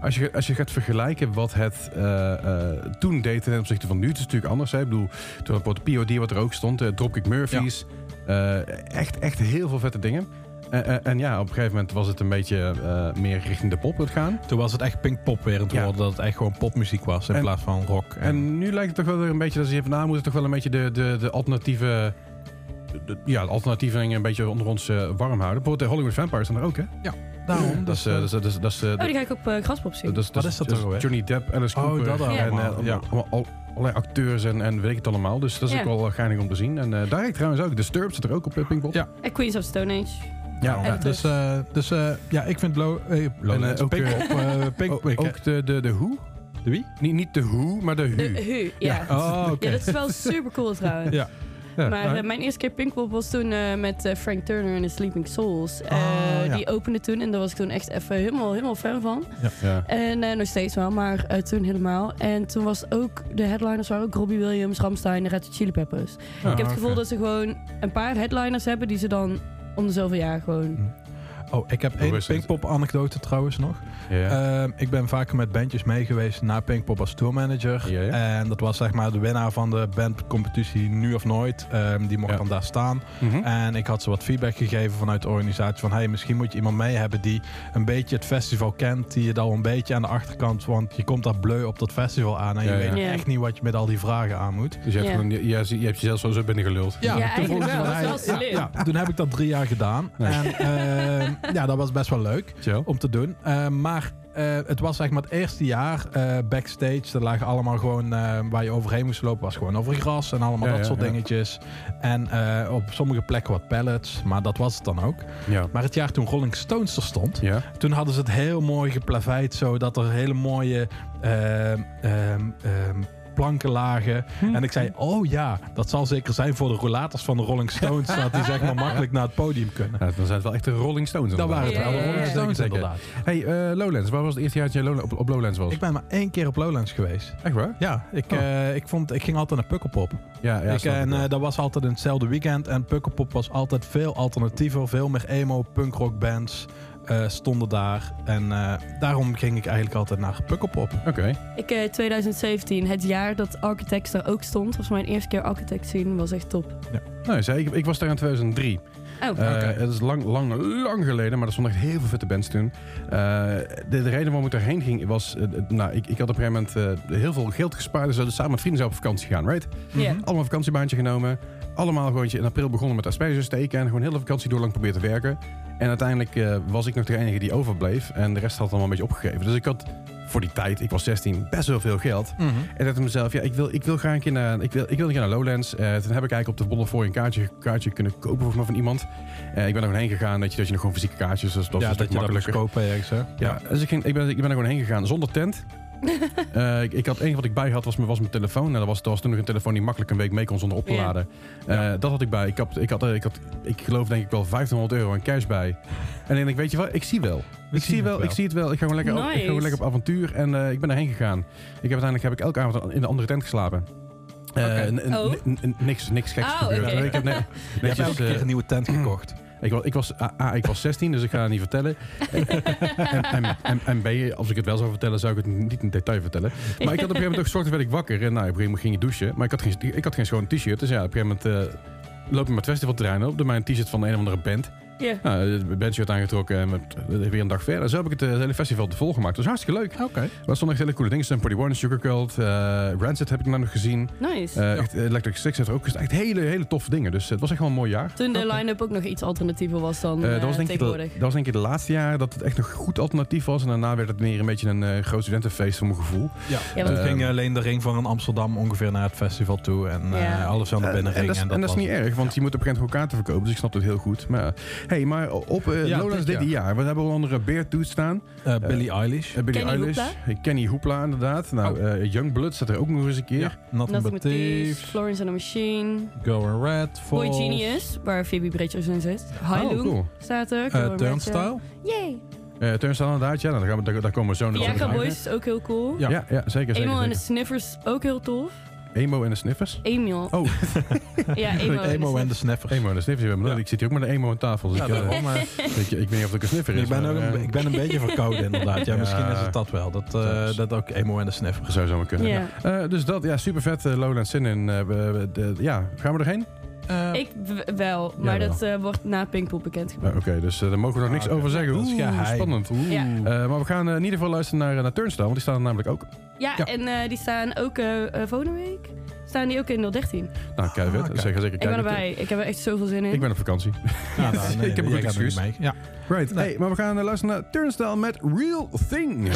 als, je, als je gaat vergelijken wat het eh, eh, toen deed ten opzichte van nu, het is natuurlijk anders. Hè? Ik bedoel, toen had POD wat er ook stond, eh, Dropkick Murphys. eh, echt, echt heel veel vette dingen. Eh, en ja, op een gegeven moment was het een beetje eh, meer richting de pop het gaan. Toen was het echt Pinkpop weer aan het Ja. worden. Dat het echt gewoon popmuziek was in En- plaats van rock. En, En nu lijkt het toch wel weer een beetje dat ze hier vandaan moeten toch wel een beetje de, de, de alternatieve... de- ja, de alternatieve dingen een beetje onder ons eh, warm houden. Bijvoorbeeld de Hollywood Vampires zijn er ook, hè? daarom. Dat is, dat is, dat is, dat is, eh, Oh, die ga ik op Graspop zien. dat is, Wat is dat dat? Johnny Depp, Alice Oh, Cooper dat en allemaal, eh, ja. allemaal- al- allerlei acteurs en, en weet ik het allemaal. Dus dat is Ja. ook wel geinig om te zien. En eh daar trouwens ook. Disturbed zit er ook op Pinkpop. Ja. En Queens of Stone Age. Ja, ja, en dus eh, dus eh, ja, ik vind eh, eh, ook, Pinkpop, eh, Ook, de, de, de Who? de wie? Niet, niet de Who, maar de Hu. De Hu, ja. Oh, oké. Ja, dat is wel super cool trouwens. Ja. Ja, Maar nou, eh, mijn eerste keer Pinkpop was toen eh, met eh, Frank Turner en de Sleeping Souls. Eh, Ah, ja. Die opende toen en daar was ik toen echt even helemaal, helemaal fan van. ja. En eh, nog steeds wel, maar toen helemaal. En toen was ook, de headliners waren ook Robbie Williams, Ramstein en Red Hot Chili Peppers. Ah, ik heb het gevoel dat ze gewoon een paar headliners hebben die ze dan om de zoveel jaar gewoon... Oh, ik heb één? Pinkpop-anekdote trouwens nog. Ja. Ehm, ik ben vaker met bandjes mee geweest naar Pinkpop als tourmanager. En dat was zeg maar de winnaar van de bandcompetitie Nu of Nooit. Ehm, die mocht Ja. dan daar staan. Mhm. En ik had ze wat feedback gegeven vanuit de organisatie. Van hey, misschien moet je iemand mee hebben die een beetje het festival kent. Die je dan een beetje aan de achterkant. Want je komt daar bleu op dat festival aan. En Ja, je ja. weet echt niet wat je met al die vragen aan moet. Dus je hebt, gewoon, je, je, je hebt jezelf sowieso binnen geluld. Ja, toen wel. toen heb ik dat drie jaar gedaan. Nee. En ehm, ja, dat was best wel leuk om te doen. Eh, maar eh, het was zeg maar het eerste jaar eh, backstage. Er lagen allemaal gewoon waar je overheen moest lopen, was gewoon over gras en allemaal Ja, dat ja, soort ja. dingetjes. En op sommige plekken wat pallets, maar dat was het dan ook. Maar het jaar toen Rolling Stones er stond, toen hadden ze het heel mooi geplaveid, zodat er hele mooie ehm, ehm, planken lagen. Hm. En ik zei, oh ja, dat zal zeker zijn voor de rollators van de Rolling Stones, dat die zeg maar makkelijk naar het podium kunnen. Ja, dan zijn het wel echt de Rolling Stones. Dat waren het wel, de Rolling. Stones Zeker, inderdaad. Hey, eh, Lowlands. Waar was het eerste jaar dat je Lowla- op, op Lowlands was? Ik ben maar één keer op Lowlands geweest. Echt waar? Ja, ik, Oh. eh, ik, vond, ik ging altijd naar Pukkelpop. Ja, ja. ik, en eh, dat was altijd in hetzelfde weekend. En Pukkelpop was altijd veel alternatiever. Veel meer emo, punkrock bands eh, stonden daar. En eh, daarom ging ik eigenlijk altijd naar Pukkelpop. Oké. Ik, eh 2017, het jaar dat Architects daar ook stond. Was mijn eerste keer Architects zien, was echt top. Nou, zei, ik, ik was daar in 2003. Oh, Eh, Het is lang, lang, lang geleden, maar er stonden echt heel veel vette bands toen. Eh, de, de reden waarom ik daarheen ging was... eh, eh, nou, ik, ik had op een gegeven moment eh, heel veel geld gespaard. Dus we zouden samen met vrienden zou op vakantie gaan, right? ja. Allemaal een vakantiebaantje genomen. Allemaal gewoon in april begonnen met asperges steken. En gewoon heel de vakantie door lang proberen te werken. En uiteindelijk eh, was ik nog de enige die overbleef. En de rest had allemaal een beetje opgegeven. Dus ik had voor die tijd, ik was 16, best wel veel geld. Mhm. En dacht ik mezelf, ja, ik wil, ik wil graag een keer naar, ik wil, ik wil een keer naar Lowlands. Eh, toen heb ik eigenlijk op de Bonnefoy een kaartje, kaartje kunnen kopen volgens mij van iemand. Eh, ik ben er gewoon heen gegaan, dat je, dat je nog gewoon fysieke kaartjes, dus dat ja, dat je dat makkelijker. kopen ergens, hè? Ja, dus ik, ging, ik, ben, ik ben er gewoon heen gegaan zonder tent. Eh, ik, ik had één wat ik bij had, was, mijn- was mijn telefoon. Nou, dat, was, dat was toen nog een telefoon die makkelijk een week mee kon zonder op te laden. Eh, Dat had ik bij. Ik had, ik, had, ik had, ik geloof denk ik wel 1500 euro aan cash bij. En dan denk ik, weet je wat, ik zie wel. Ik zie, het wel, ik zie het wel. Ik ga gewoon lekker, op, ik ga gewoon lekker op avontuur. En eh, ik ben erheen gegaan. Ik heb uiteindelijk heb ik elke avond in een andere tent geslapen. Eh, Oh. niks, niks geks Oh, gebeurd. Ik heb ne- Je hebt netjes, elke keer een nieuwe tent gekocht. Ik, was, ik, was, A, ik was 16, dus ik ga het niet vertellen. en, en, en, en B, als ik het wel zou vertellen, zou ik het niet in detail vertellen. Maar ik had op een gegeven moment ochtends werd ik wakker. En nou, op een gegeven moment ging ik douchen. Maar ik had geen, ik had geen schoon t-shirt. Dus ja, op een gegeven moment eh, loop ik met het festivalterrein op. Door mijn t-shirt van een of andere band. Ja. Nou, het bandshirt aangetrokken en met, eh, weer een dag verder. Zo heb ik het eh, hele festival volgemaakt. Dat was hartstikke leuk. Oké. Maar er stonden echt hele coole dingen. Sam 41, Sugarcult, uh, Rancid heb ik nou nog gezien. Nice. Eh, echt, Electric Six heeft er ook echt hele, hele toffe dingen. Dus het was echt wel een mooi jaar. Toen de line-up ook nog iets alternatiever was dan Eh, eh, dat, was denk ik de, tegenwoordig. dat was denk ik de laatste jaar dat het echt nog goed alternatief was. En daarna werd het meer een beetje een eh, groot studentenfeest voor mijn gevoel. Ja, Ja, toen want- ging alleen de ring van Amsterdam ongeveer naar het festival toe. En eh, Ja. alles aan de Eh, binnenring. en dat is, en dat is niet erg, want je moet op een gegeven moment kaarten verkopen. Dus ik snap het heel goed. Maar, hey, maar op eh, Ja, Lowlands dit dit jaar, we hebben onder andere Beard staan. Uh, Billie Eilish. Billie Kenny Eilish. Hoopla. Kenny Hoopla, inderdaad. Nou, Oh. Youngblood staat er ook nog eens een keer. Ja, Nothing, Nothing But But Thieves, Thieves. Florence and the Machine, Go Red. Boy Falls, Genius, waar Phoebe Bridgers in zit. High Oh, cool. staat er. eh, Go Red, Turnstile. Yay! Turnstile inderdaad, ja. Nou, daar, gaan we, daar, daar komen we zo nog op. Boys is ook heel cool. Ja. Ja, ja, zeker, zeker. Emo en de. Sniffers ook heel tof. Emo en de Sniffers. Emil. Oh, Ja, Emo, Emo en de Sniffers. Sniffers. Emo en de Sniffers. Ja. Ik zit hier ook met een emo aan tafel. Dus Ja, ik, daarom, eh, ik, ik weet niet of ik een sniffer is. ik, ben maar, ook een, eh, ik ben een beetje verkouden inderdaad. Ja, Ja. misschien is het dat wel. Dat, eh, Dat- ook Emo en de Sniffers. zou zo maar kunnen. Ja. Eh, dus dat, ja, super vet. Uh, Lowlands Zin in. Eh, we- we- de- ja, gaan we erheen? Eh, Ik wel, maar dat eh, wordt na Pinkpop bekend Nou, Oké, dus eh, daar mogen we nog niks Ah, over zeggen. Dat is Oeh, spannend. Oeh. Ja. Eh, maar we gaan eh, in ieder geval luisteren naar, naar Turnstile, want die staan er namelijk ook. Ja, Ja. en eh, die staan ook eh eh, volgende week. Staan die ook in 013. Nou, kijk, vet. Ah. Zeg zeker Ik ben erbij. Ik heb er echt zoveel zin in. Ik ben op vakantie. Ja, nou, nee, Ik heb een goed er excuus. mee. Ja. Right. Nee. Hey, maar we gaan eh, luisteren naar Turnstile met Real Thing.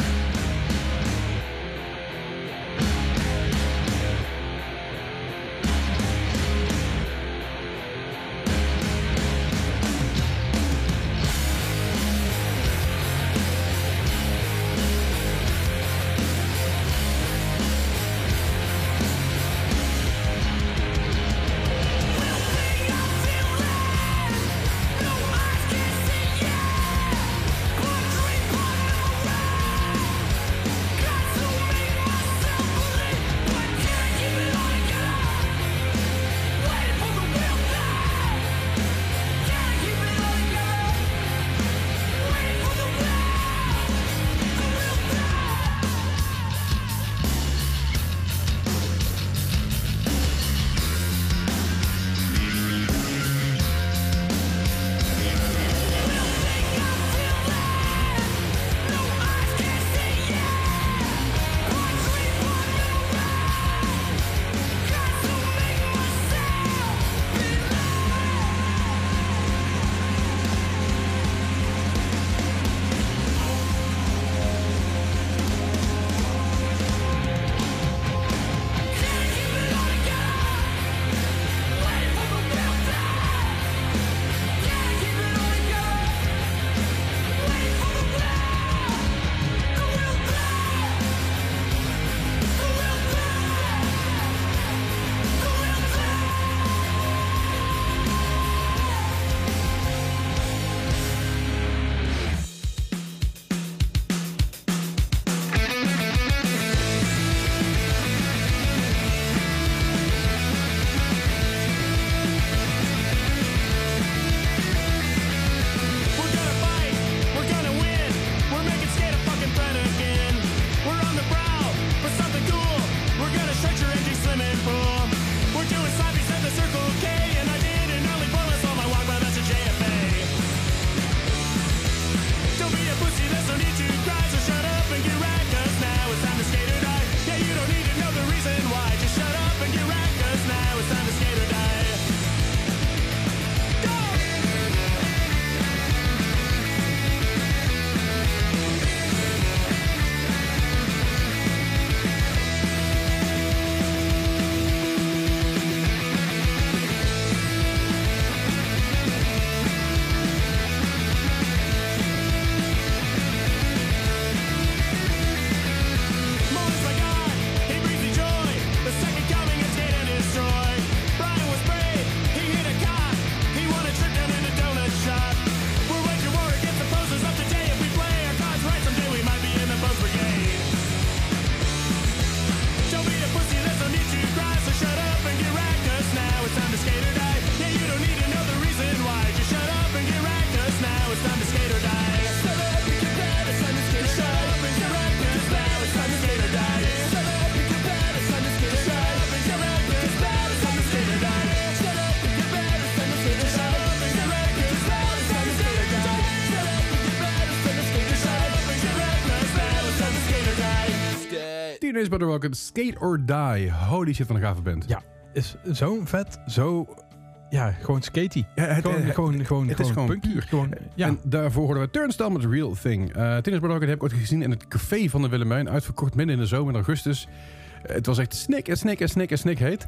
Battle Rocket, Skate or Die. Holy shit, van een gave band. Ja. Is zo vet, zo... Ja, gewoon skatey. Ja, het- gewoon, het- gewoon, gewoon, het is gewoon punky. puur. Gewoon, ja. En daarvoor hoorden we Turnstile met Real Thing. Eh Teenage Battle Rocket heb ik ooit gezien in het café van de Willemijn. Uitverkocht midden in de zomer in augustus. Eh, het was echt snik en snik en snik en snik heet.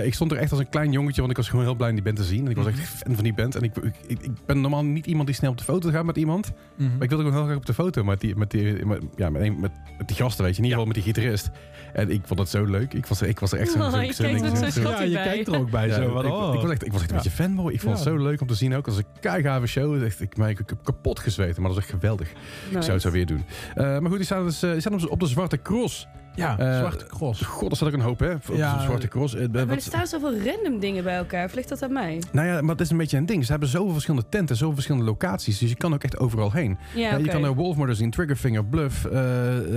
Eh, ik stond er echt als een klein jongetje, want ik was gewoon heel blij om die band te zien. En ik was echt fan van die band. En ik, ik, ik, ben normaal niet iemand die snel op de foto gaat met iemand. Mhm. Maar ik wilde gewoon heel graag op de foto met die, met die, met, ja, met, een- met, met die gasten, weet je. In ieder geval met die gitarist. En ik vond het zo leuk. Ik was, ik was er echt zo... Oh, je zo- kijkt zo zo- ja, je bij. kijkt er ook bij. ja, zo, ik, van, ik- ik was echt, ik was echt een beetje fanboy. Ik vond het zo leuk om te zien ook. als een keigave show. Echt, ik, ik, heb kapot gezweten, maar dat is echt geweldig. Ik zou het zo weer doen. Eh, maar goed, die staan, dus, eh, die staan op de Zwarte Cross. Ja, Eh, zwarte cross. God, daar staat ook een hoop, hè? Op Ja, de Zwarte Cross. Eh, Maar er staan zoveel random dingen bij elkaar. Of ligt dat aan mij? nou ja, maar het is een beetje een ding. Ze hebben zoveel verschillende tenten, zoveel verschillende locaties. Dus je kan ook echt overal heen. Ja. Je kan er Wolfmother zien, Triggerfinger, Bluff, eh,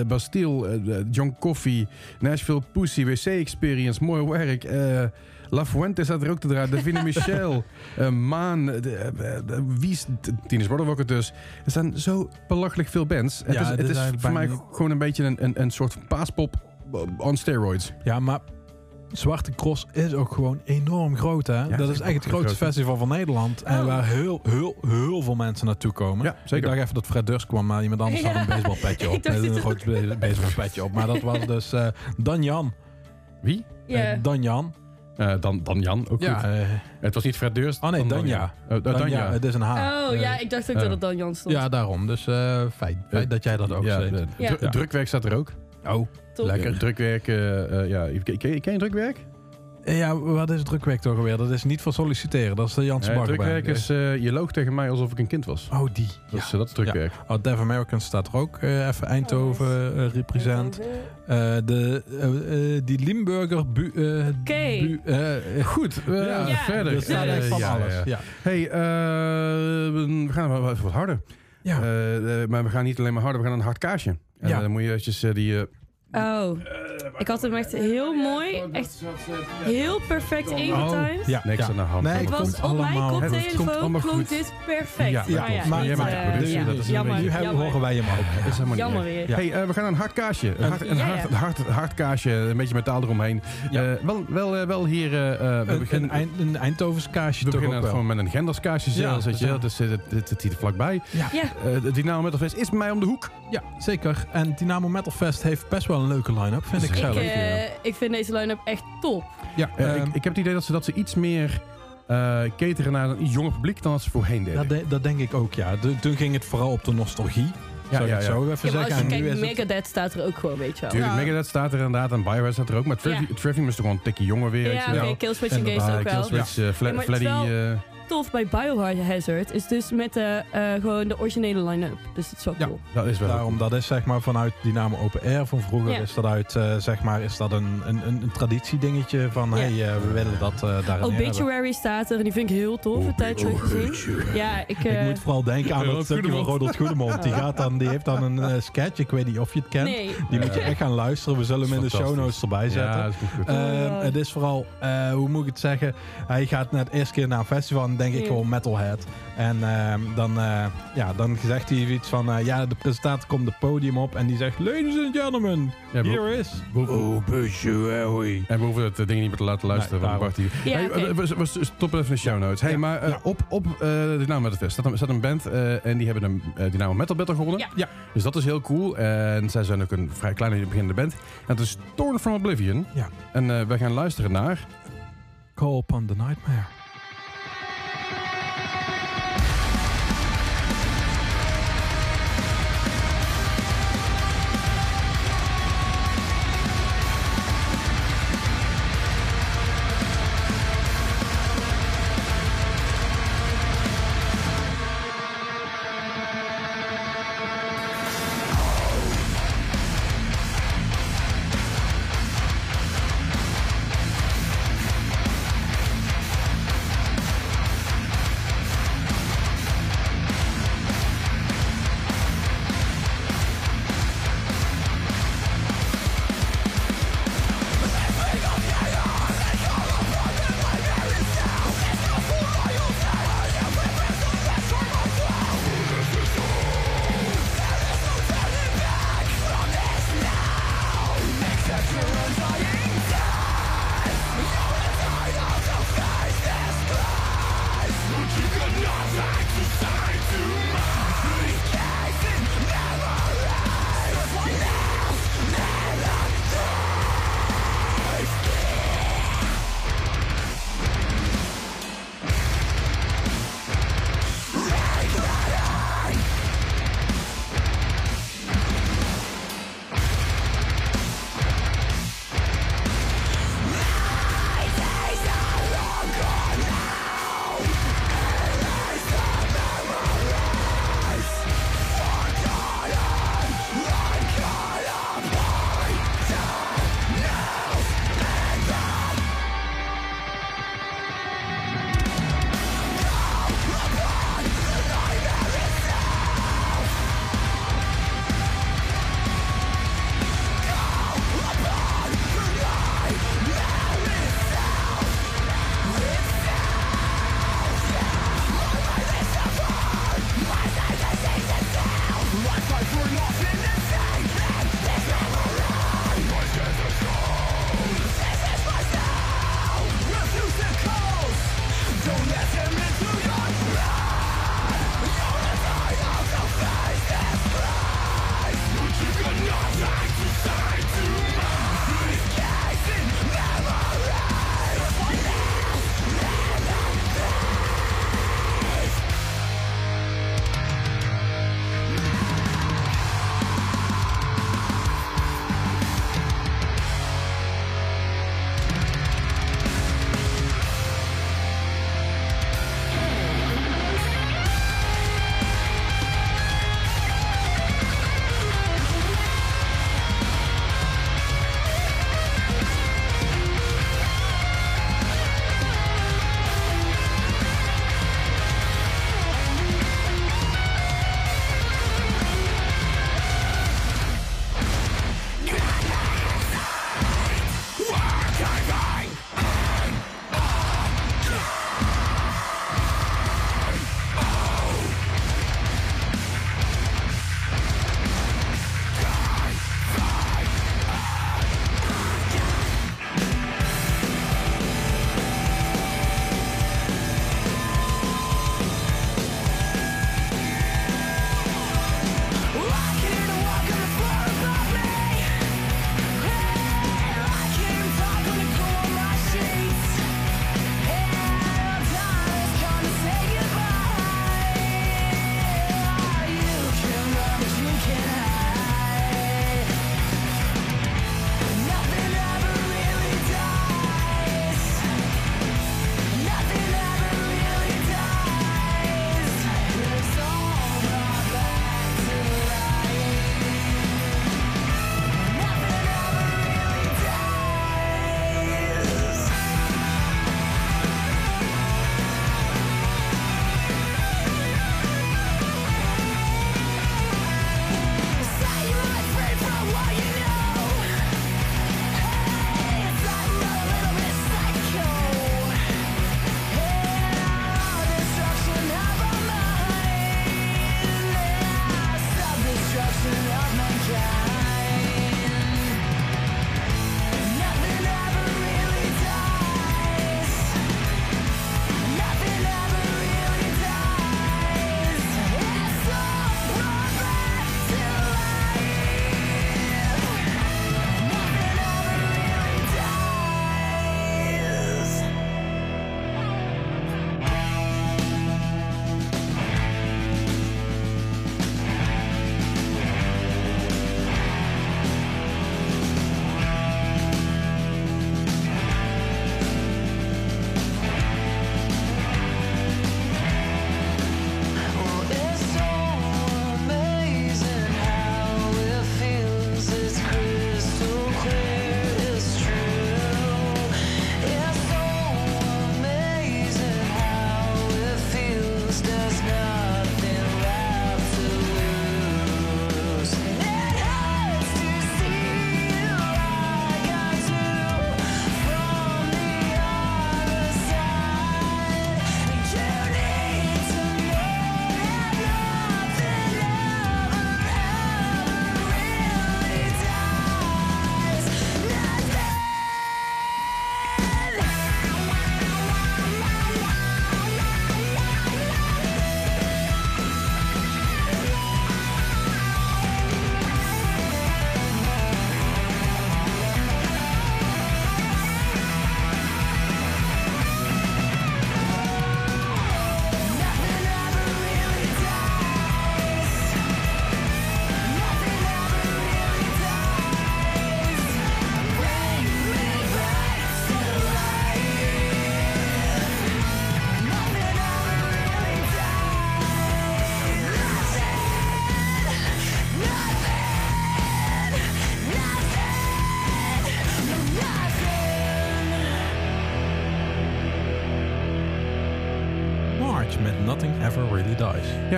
Bastille, eh, John Coffee, Nashville Pussy, WC Experience, mooi werk. Eh, La Fuente staat er ook te draaien, Davina Michel, eh, Maan, eh, de- eh, de- wie is Teenage Brother Rocket dus. Er zijn zo belachelijk veel bands. Het Ja, is, het het is is eigenlijk voor mij gewoon een beetje een, een, een soort paaspop on steroids. Ja, maar Zwarte Cross is ook gewoon enorm groot, hè? het dat is is echt het groot. grootste festival van Nederland. En Oh. waar heel, heel, heel veel mensen naartoe komen. Ja, Ik zeker. dacht even dat Fred Durst kwam, maar iemand anders had een baseballpetje op. Ik een het groot baseballpetje op. Maar dat was dus eh Dan Jan. Wie? Ja. Eh, Dan Jan. Eh, dan, dan Jan, ook Ja, goed. eh, Het was niet Fred Durst. Oh nee, dan Danja. Oh, oh, Danja, Danja. Het is een H. Oh Eh, ja, ik dacht ook eh, dat het dan Jan stond. Ja, daarom. Dus eh fijn. Fijn dat jij dat ook ja, zei. Ja. dru- Ja. Drukwerk staat er ook. Oh, Top. lekker. Drukwerk, eh, eh, ja. Ken, ken, ken je drukwerk? Eh, Ja, wat is drukwerk toch alweer? Dat is niet voor solliciteren. Dat is de Eh, Baggerband. drukwerk is, eh, je loog tegen mij alsof ik een kind was. Oh, die. Dat, Ja. is, eh, dat is drukwerk. Oh, Dev Americans staat er ook. eh, even Eindhoven represent. Eh, de, die Limburger... Bu, eh, Oké. bu- eh, Goed, Ja. Ja. verder. er staat echt van ja, alles. ja. Ja. Hey, eh, we gaan wel even wat harder. Ja. Maar we gaan niet alleen maar harder, we gaan een hard kaasje. En Ja. dan moet je eventjes eh, die... Oh, ik had hem echt heel mooi. Echt heel perfect ingetimed. ja, Niks ja. aan de hand. Nee, Het het was komt op mijn allemaal- het komt koptelefoon allemaal klonk goed. dit perfect. Ja, ja, maar ja. Maar jij eh, producer, ja. dat is jammer, Nu horen wij hem ook. is helemaal niet Jammer weer. Ja. Hey, eh, we gaan naar een hard kaasje. Een hard, een Ja, hard, ja. hard, hard kaasje, een beetje metaal eromheen. Ja. Eh, wel, wel, eh, wel hier... eh, eh, we Een, beginnen, een, een Eindhovens kaasje we beginnen gewoon met een Genders kaasje zelfs. Dus het, het, het zit er vlakbij. Ja. Eh Dynamo Metal Fest is bij mij om de hoek. ja, zeker. En Dynamo Metal Fest heeft best wel een leuke line-up, vind ik zelf. ik, eh, ik vind deze line-up echt top. ja, Eh, ehm, ik, ik heb het idee dat ze, dat ze iets meer eh cateren naar een iets jonger publiek dan dat ze voorheen deden. dat, de- dat denk ik ook, ja. De- toen ging het vooral op de nostalgie. Ja, zou ik ja, het ja. zo even Ja, maar zeggen. als je En kijkt, Megadeth staat er ook gewoon, weet je wel. Tuurlijk, Ja. Megadeth staat er inderdaad en Bioware staat er ook. Maar. Trivium is toch gewoon een tikje jonger weer. weet Ja, je oké, wel. Killswitch Engage ook wel. Killswitch, eh, Fla- Ja, Tof bij Biohazard is dus met de, eh, gewoon de originele line-up. Dus dat is wel Ja. cool. dat is wel Daarom, dat is zeg maar vanuit Dynamo Open Air van vroeger. Ja. Is dat uit, eh, zeg maar, is dat een, een, een, een traditiedingetje van, Ja. hey, eh, we willen dat eh daarin hebben. Obituary staat er en die vind ik heel tof. Een tijd terug gezien. Ja, ik... Ik moet vooral denken aan dat stukje van. Rodolf Goedemond. Die, gaat dan, die heeft dan een sketch, ik weet niet of je het kent. nee. Die moet je echt gaan luisteren. We zullen hem in de show notes erbij zetten. Ja, dat is goed. goed. Ehm, Oh. het is vooral, eh, hoe moet ik het zeggen? Hij gaat net eerste keer naar een festival en denk ik gewoon metalhead. En ehm, dan, eh, ja, dan zegt hij iets van, eh, ja, de presentator komt het podium op en die zegt, ladies and gentlemen, Ja, here is... we hoeven- Oh. En we hoeven het ding niet meer te laten luisteren. Nee, want Bart die- Ja, Hey, eh, we, we, we stoppen even in de show notes. Hey, Ja, maar eh, ja. op, op eh de Dynamo Metal Fest staat een, staat een band eh, en die hebben een Dynamo Metal Battle gewonnen. Ja. Ja. Dus dat is heel cool. En zij zijn ook een vrij kleine beginnende band. En het is Torn from Oblivion. Ja. En eh, wij gaan luisteren naar... Call upon the nightmare.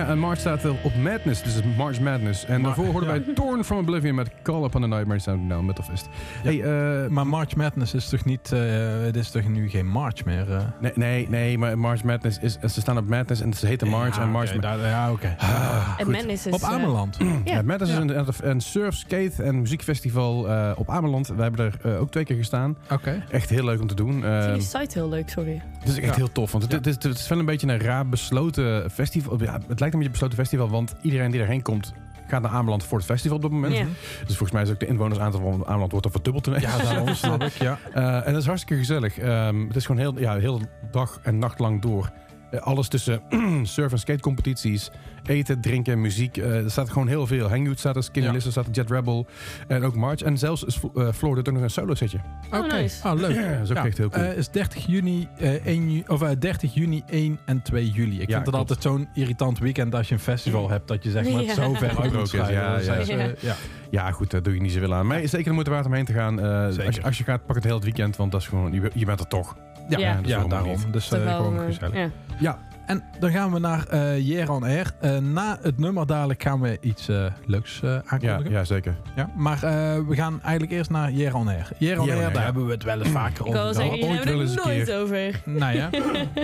Ja, en March staat op Madness, dus het is March Madness. En Maar- daarvoor hoorden ja. wij Torn from Oblivion met Call Upon the Nightmare Sound Now Metal Fist. Hey, eh, Maar March Madness is toch niet... eh, het is toch nu geen March meer? eh? nee, nee, nee, maar March Madness is... Ze staan op Madness en ze heten March Ja, en March... oké, daar- ja, oké. En Madness is... Op Ameland. Ja, Ja. Madness is een, een surf, skate en muziekfestival eh, op Ameland. Wij hebben er eh, ook twee keer gestaan. Oké. Echt heel leuk om te doen. Ik Eh, vind die site heel leuk, sorry. het is echt Ja. heel tof. Want het, is, het is wel een beetje een raar besloten festival. Ja, het lijkt een beetje een besloten festival, want iedereen die erheen komt... gaat naar Ameland voor het festival op dat moment. Ja. Dus volgens mij is ook de inwonersaantal van Ameland wordt er verdubbeld ineens. Ja, daarom snap ik, ja. Eh, en dat is hartstikke gezellig. Ehm, het is gewoon heel, ja, heel dag en nacht lang door. Eh, alles tussen surf- en skate-competities, eten, drinken, muziek. Eh, er staat gewoon heel veel. Hangout staat er, Skinny Ja. Lizard staat er, Jet Rebel en ook March. En zelfs is uh, Floor doet ook nog een solo setje. Oh, Oké. nice. Ah, leuk. Ja, dat is ook echt heel cool. Eh, is 30 juni, eh, 1 ju- of, eh, 30 juni 1 en 2 juli. Ik Ja, vind het altijd zo'n irritant weekend als je een festival hebt. Dat je zeg maar het zo ver uit moet ja, ja. ja. Ja, goed, daar doe je niet zoveel aan. Maar zeker de moeite waard om heen te gaan. Eh, als, je, als je gaat, pak het heel het weekend, want dat is gewoon, je, je bent er toch. Ja, daarom. Dus eh, gewoon gezellig. ja. Ja, En dan gaan we naar eh Year on Air. Eh, na het nummer dadelijk gaan we iets eh, leuks eh ja, aankondigen. Ja, ja, zeker. maar eh, we gaan eigenlijk eerst naar Year on Air. Year on Year on Air, daar ja. hebben we het wel eens vaker Ik over wil gehad. zeggen, hier ooit hebben we nooit over. Nou ja,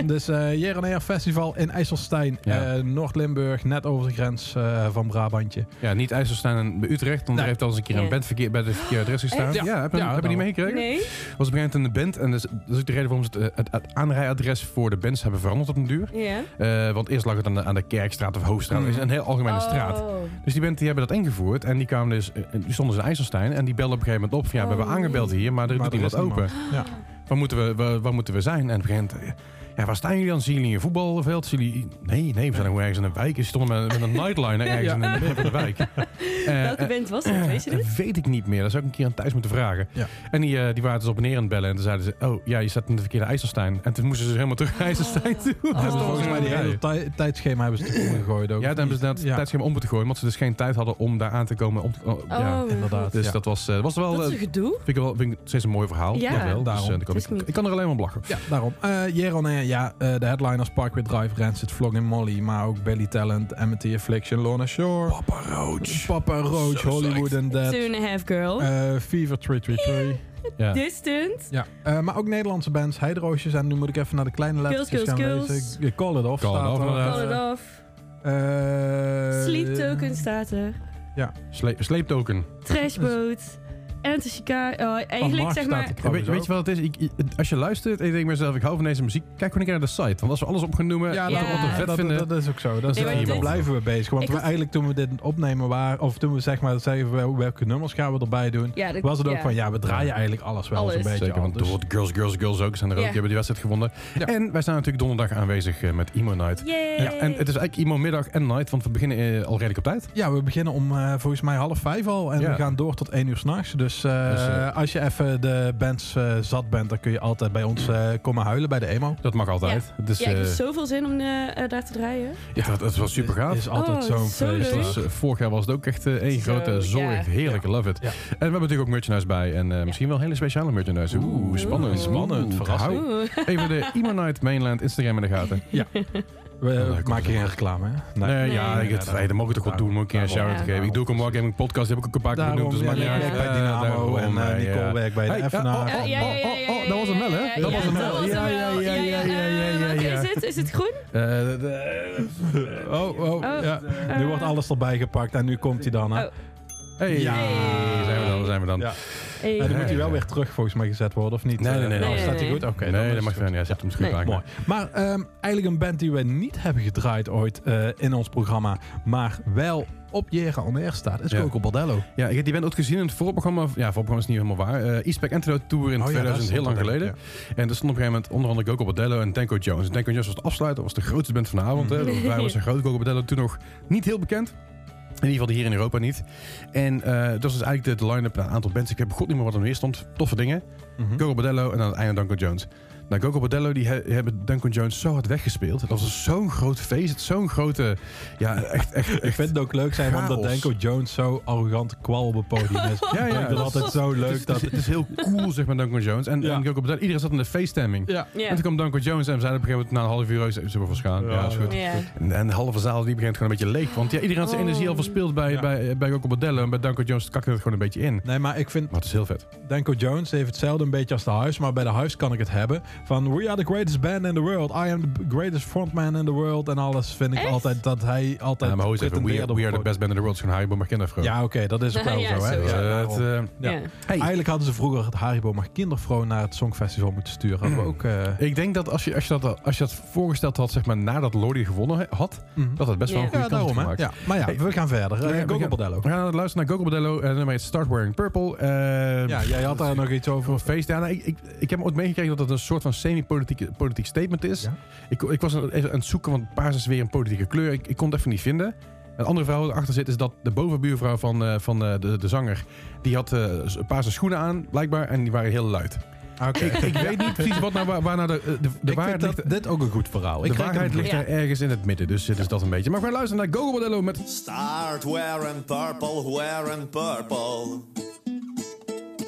dus eh Year on Air Festival in IJsselstein, Ja. eh, Noord-Limburg, net over de grens eh, van Brabantje. Ja, niet IJsselstein bij Utrecht, want Nee. er heeft al eens een keer Ja. een band verkeerd, bij de verkeerde adres gestaan. Ja, Ja. heb je, Ja, heb je die nou. meegekregen? Nee? was op een gegeven moment een band. En dus, dat is ook de reden waarom ze het, het, het aanrijadres voor de bands hebben veranderd op een duur. Eh, want eerst lag het aan de, aan de Kerkstraat of Hoogstraat. Dat is een heel algemene straat. Oh. Dus die die hebben dat ingevoerd. En die kwamen dus, eh, die stonden ze in IJsselstein. En die belden op een gegeven moment op. Van, ja, we hebben Oh. aangebeld hier, maar er Maar doet er iemand is open. Ja. Waar moeten we, waar, waar moeten we zijn? En op een gegeven moment, eh, ja, waar staan jullie dan? Zien jullie een voetbalveld? Zien jullie... Nee, nee, we zijn gewoon ergens in een wijk. Ze stonden met, met een nightliner ergens Ja. in het midden van de wijk. Eh, Welke band was dat? Weet je dit? dat weet ik niet meer. Dat zou ik een keer aan Thijs moeten vragen. Ja. En die, eh, die waren dus op en neer aan het bellen. En toen zeiden ze, oh ja, je staat in de verkeerde IJsselstein. En toen moesten ze dus helemaal terug naar IJsselstein toe. Dat is toch volgens mij die hele tij- tijdschema hebben ze toen omgegooid ook. Ja, dan hebben ze dat Ja. tijdschema om moeten gooien. Omdat ze dus geen tijd hadden om daar aan te komen. Om, oh, ja. Oh, inderdaad. Dus ja. dat was, eh, was wel... Dat is eh, een gedoe. vind ik wel vind ik steeds een mooi verhaal. Ja, Jawel, dus, daarom. eh, ik, kan er alleen maar om lachen. Ja, daarom. Eh Air, ja, eh, de headliners Parkway Drive, Rancid, Flogging Molly, maar ook Belly Talent, Amity Affliction, Lorna Shore, Papa Roach. Papa Roach, Hollywood and Dead, Two and a half girl. eh, Fever 333. Ja. Distant. Ja, eh, maar ook Nederlandse bands, Heideroosjes en nu moet ik even naar de kleine lettertjes Girls, gaan girls, lezen. Call It Off Call It staat Off, er. inderdaad. Call it off. eh, Sleep Token staat er. Sle sleeptoken. Trashboat. Enter Chicago. Oh, eigenlijk zeg staat maar... er trouwens weet, weet je ook. wat het is? Ik, ik- als je luistert en je denkt bij jezelf, ik hou van deze muziek, kijk gewoon een keer naar de site. Want als we alles op gaan noemen, Ja, we- wat we vet dat, vinden... dat, dat is ook zo. Dat is, Nee, maar dit- daar blijven we bezig. Want Ik we had- eigenlijk toen we dit opnemen waren, of toen we zeg maar zeggen wel- welke nummers gaan we erbij doen, Ja, dat- was het ook ja. van ja, we draaien eigenlijk alles wel Alles. zo'n beetje Zeker, want de Girls, Girls, Girls ook zijn er ook. Ja. Die hebben die wedstrijd gewonnen. Ja. En wij staan natuurlijk donderdag aanwezig eh, met Emo Night. Yay. Ja, en het is eigenlijk Emo middag en night, want we beginnen eh, al redelijk op tijd. Ja, we beginnen om eh, volgens mij half vijf al. En Ja. we gaan door tot één uur s'nachts. Dus, eh, Dus, eh, als je even de bands eh, zat bent, dan kun je altijd bij ons eh, komen huilen bij de emo. Dat mag altijd. Dus, Ja, ik heb zoveel zin om daar te draaien. ja, dat, dat was super gaaf. Het is altijd Oh, zo'n zo feest. Dus, vorig jaar was het ook echt één Zo, grote zorg. ja. Heerlijk, love it. Ja. En we hebben natuurlijk ook merchandise bij. En eh, misschien wel hele speciale merchandise. Oeh, spannend. Oeh. Spannend, verrassing. Even de Emo Night Mainland Instagram in de gaten. Ja, komt maken geen reclame, hè? Nee, ja, Nee. ik, het, hey, dat mag ik toch wel doen. Moet ik een shout-out Ja. geven. Ik doe ook een Wargaming podcast. Die heb ik ook een paar keer Daarom, genoemd. Dus ja, jij niet uit. bij Ja, Dynamo daarom, en eh, eh, Nicole ja. werkt bij de Hey, Effenaar. oh, oh, Ja, ja, ja, ja, oh, oh, ja, dat was hem wel, hè? ja, Dat ja, was hem wel. Ja, ja, ja, ja, ja, ja, ja, ja. is het? Is het groen? Eh, Oh, oh, Oh, ja. eh. Nu wordt alles erbij gepakt en nu komt hij dan, hè? Hey, Ja. zijn we dan, zijn we dan. Ja. Hey. Dan moet hij wel weer terug volgens mij gezet worden, of niet? Nee, nee, nee, Eh, nee. Staat hij goed? Oké. nee, is dat het mag goed. verder niet. Hij zet hem misschien Nee. vaak. Mooi. Maar ehm, eigenlijk een band die we niet hebben gedraaid ooit eh, in ons programma, maar wel op Jera on Air staat, is Ja. Coco Bordello. Ja, ik heb die band ook gezien in het voorprogramma. Ja, voorprogramma is niet helemaal waar. Eh E-Spec Antidote Tour in Oh ja, 2000, daar heel lang het, geleden. En er stond op een gegeven moment onder andere Coco Bordello en Danko Jones. En Danko Jones was de afsluiter, was de grootste band van de avond. Hè. Wij was een grote Coco Bordello toen nog niet heel bekend. In ieder geval hier in Europa niet. En eh, dat was dus eigenlijk de, de line-up, een aantal bands. Ik heb god niet meer wat er meer stond. Toffe dingen. Mhm. Coco Bordello en aan het einde Danko Jones. Nou, Gogo Bordello, die he- hebben Duncan Jones zo hard weggespeeld. Dat was zo'n groot feest. Het Zo'n grote... Ja, echt... echt, Ik vind het ook leuk zijn omdat Chaos. Danko Jones zo arrogant kwal op het podium is. Ja, ja, Ik vind het altijd zo het, leuk is, dat... het, is, het is heel cool, zeg maar, Duncan Jones. En, Ja. en Gogo Bordello, iedereen zat in de feeststemming. Ja. En toen kwam Duncan Jones en we zeiden op een gegeven moment na een half uur... "Oh, Zullen we vast gaan? Ja, Ja, is goed. Ja. En, en de halve zaal die begint gewoon een beetje leeg. Want ja, iedereen had zijn Oh. energie al verspeeld bij, Ja. bij, bij Gogo Bordello. En bij Duncan Jones kakte het gewoon een beetje in. Nee, maar ik vind Maar het is heel vet. Danko Jones heeft hetzelfde een beetje als de Huis, maar bij de Huis kan ik het hebben. Van we are the greatest band in the world. I am the greatest frontman in the world. En alles vind ik Echt? altijd dat hij altijd Ja, maar hoe is? We, we are op- the best band in the world. is gewoon Haribo maar kindervrouw. Ja, oké, dat is ook wel Ja, zo. Hè? Ja, Eh, het, daarom. eh, Ja. Ja. hey, Eigenlijk hadden ze vroeger het Haribo maar kindervrouw naar het Songfestival moeten sturen. Hadden we ook... eh, ik denk dat als je, als, je dat, als je dat voorgesteld had, zeg maar, nadat Lordi gewonnen had, mhm. dat het best wel een goede ja, kans daarom gemaakt. Ja. Maar ja, Hey, we gaan verder. we Uh, gaan- we Gogo Bordello. We gaan luisteren naar Gogo Bordello. En nummer heet Start Wearing Purple. Eh, Ja, jij had daar nog iets over. een feest. Ja, nou, ik, ik, ik heb ooit meegekregen dat het een soort van semi-politiek politiek statement is. Ja. Ik, ik was even aan het zoeken, want paars is weer een politieke kleur. Ik, ik kon het even niet vinden. Een andere vrouw die erachter zit is dat de bovenbuurvrouw van, eh, van eh, de, de zanger... die had eh, paarse schoenen aan, blijkbaar, en die waren heel luid. Oké. Ik, ik weet niet precies wat nou, waar, waar nou de, de, de Ik vind waarheid dat dit ook een goed verhaal. Ik De waarheid ligt Ja. er ergens in het midden, dus dit is dat een beetje. Maar we gaan luisteren naar Gogo Bordello met... Start wearing purple, wearing purple.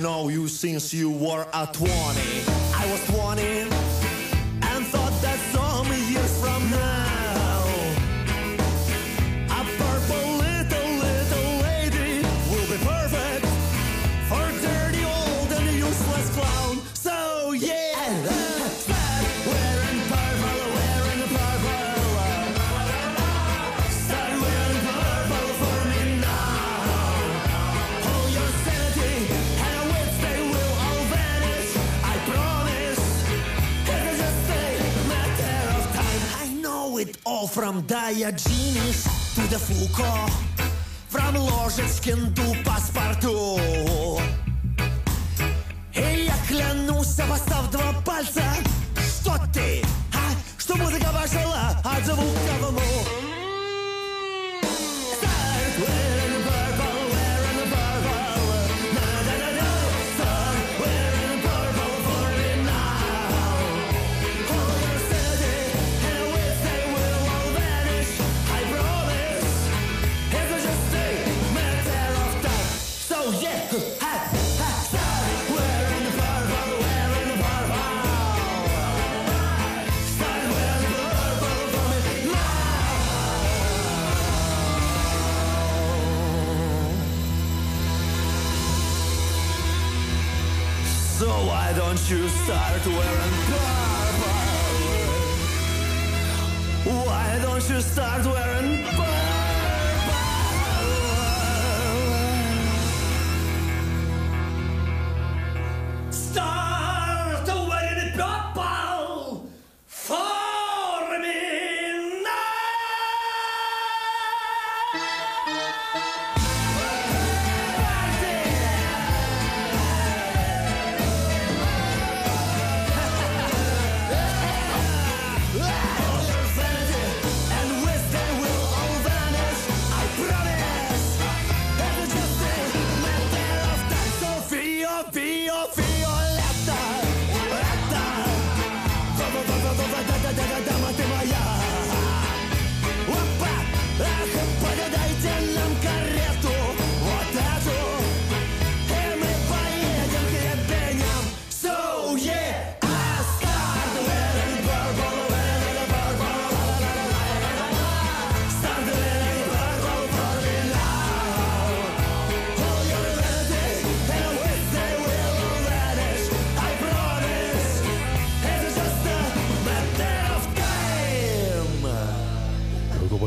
Know you since you were a 20. I was 20 know it all from Diogenes to the Foucault. From Ложечкин to Паспорту.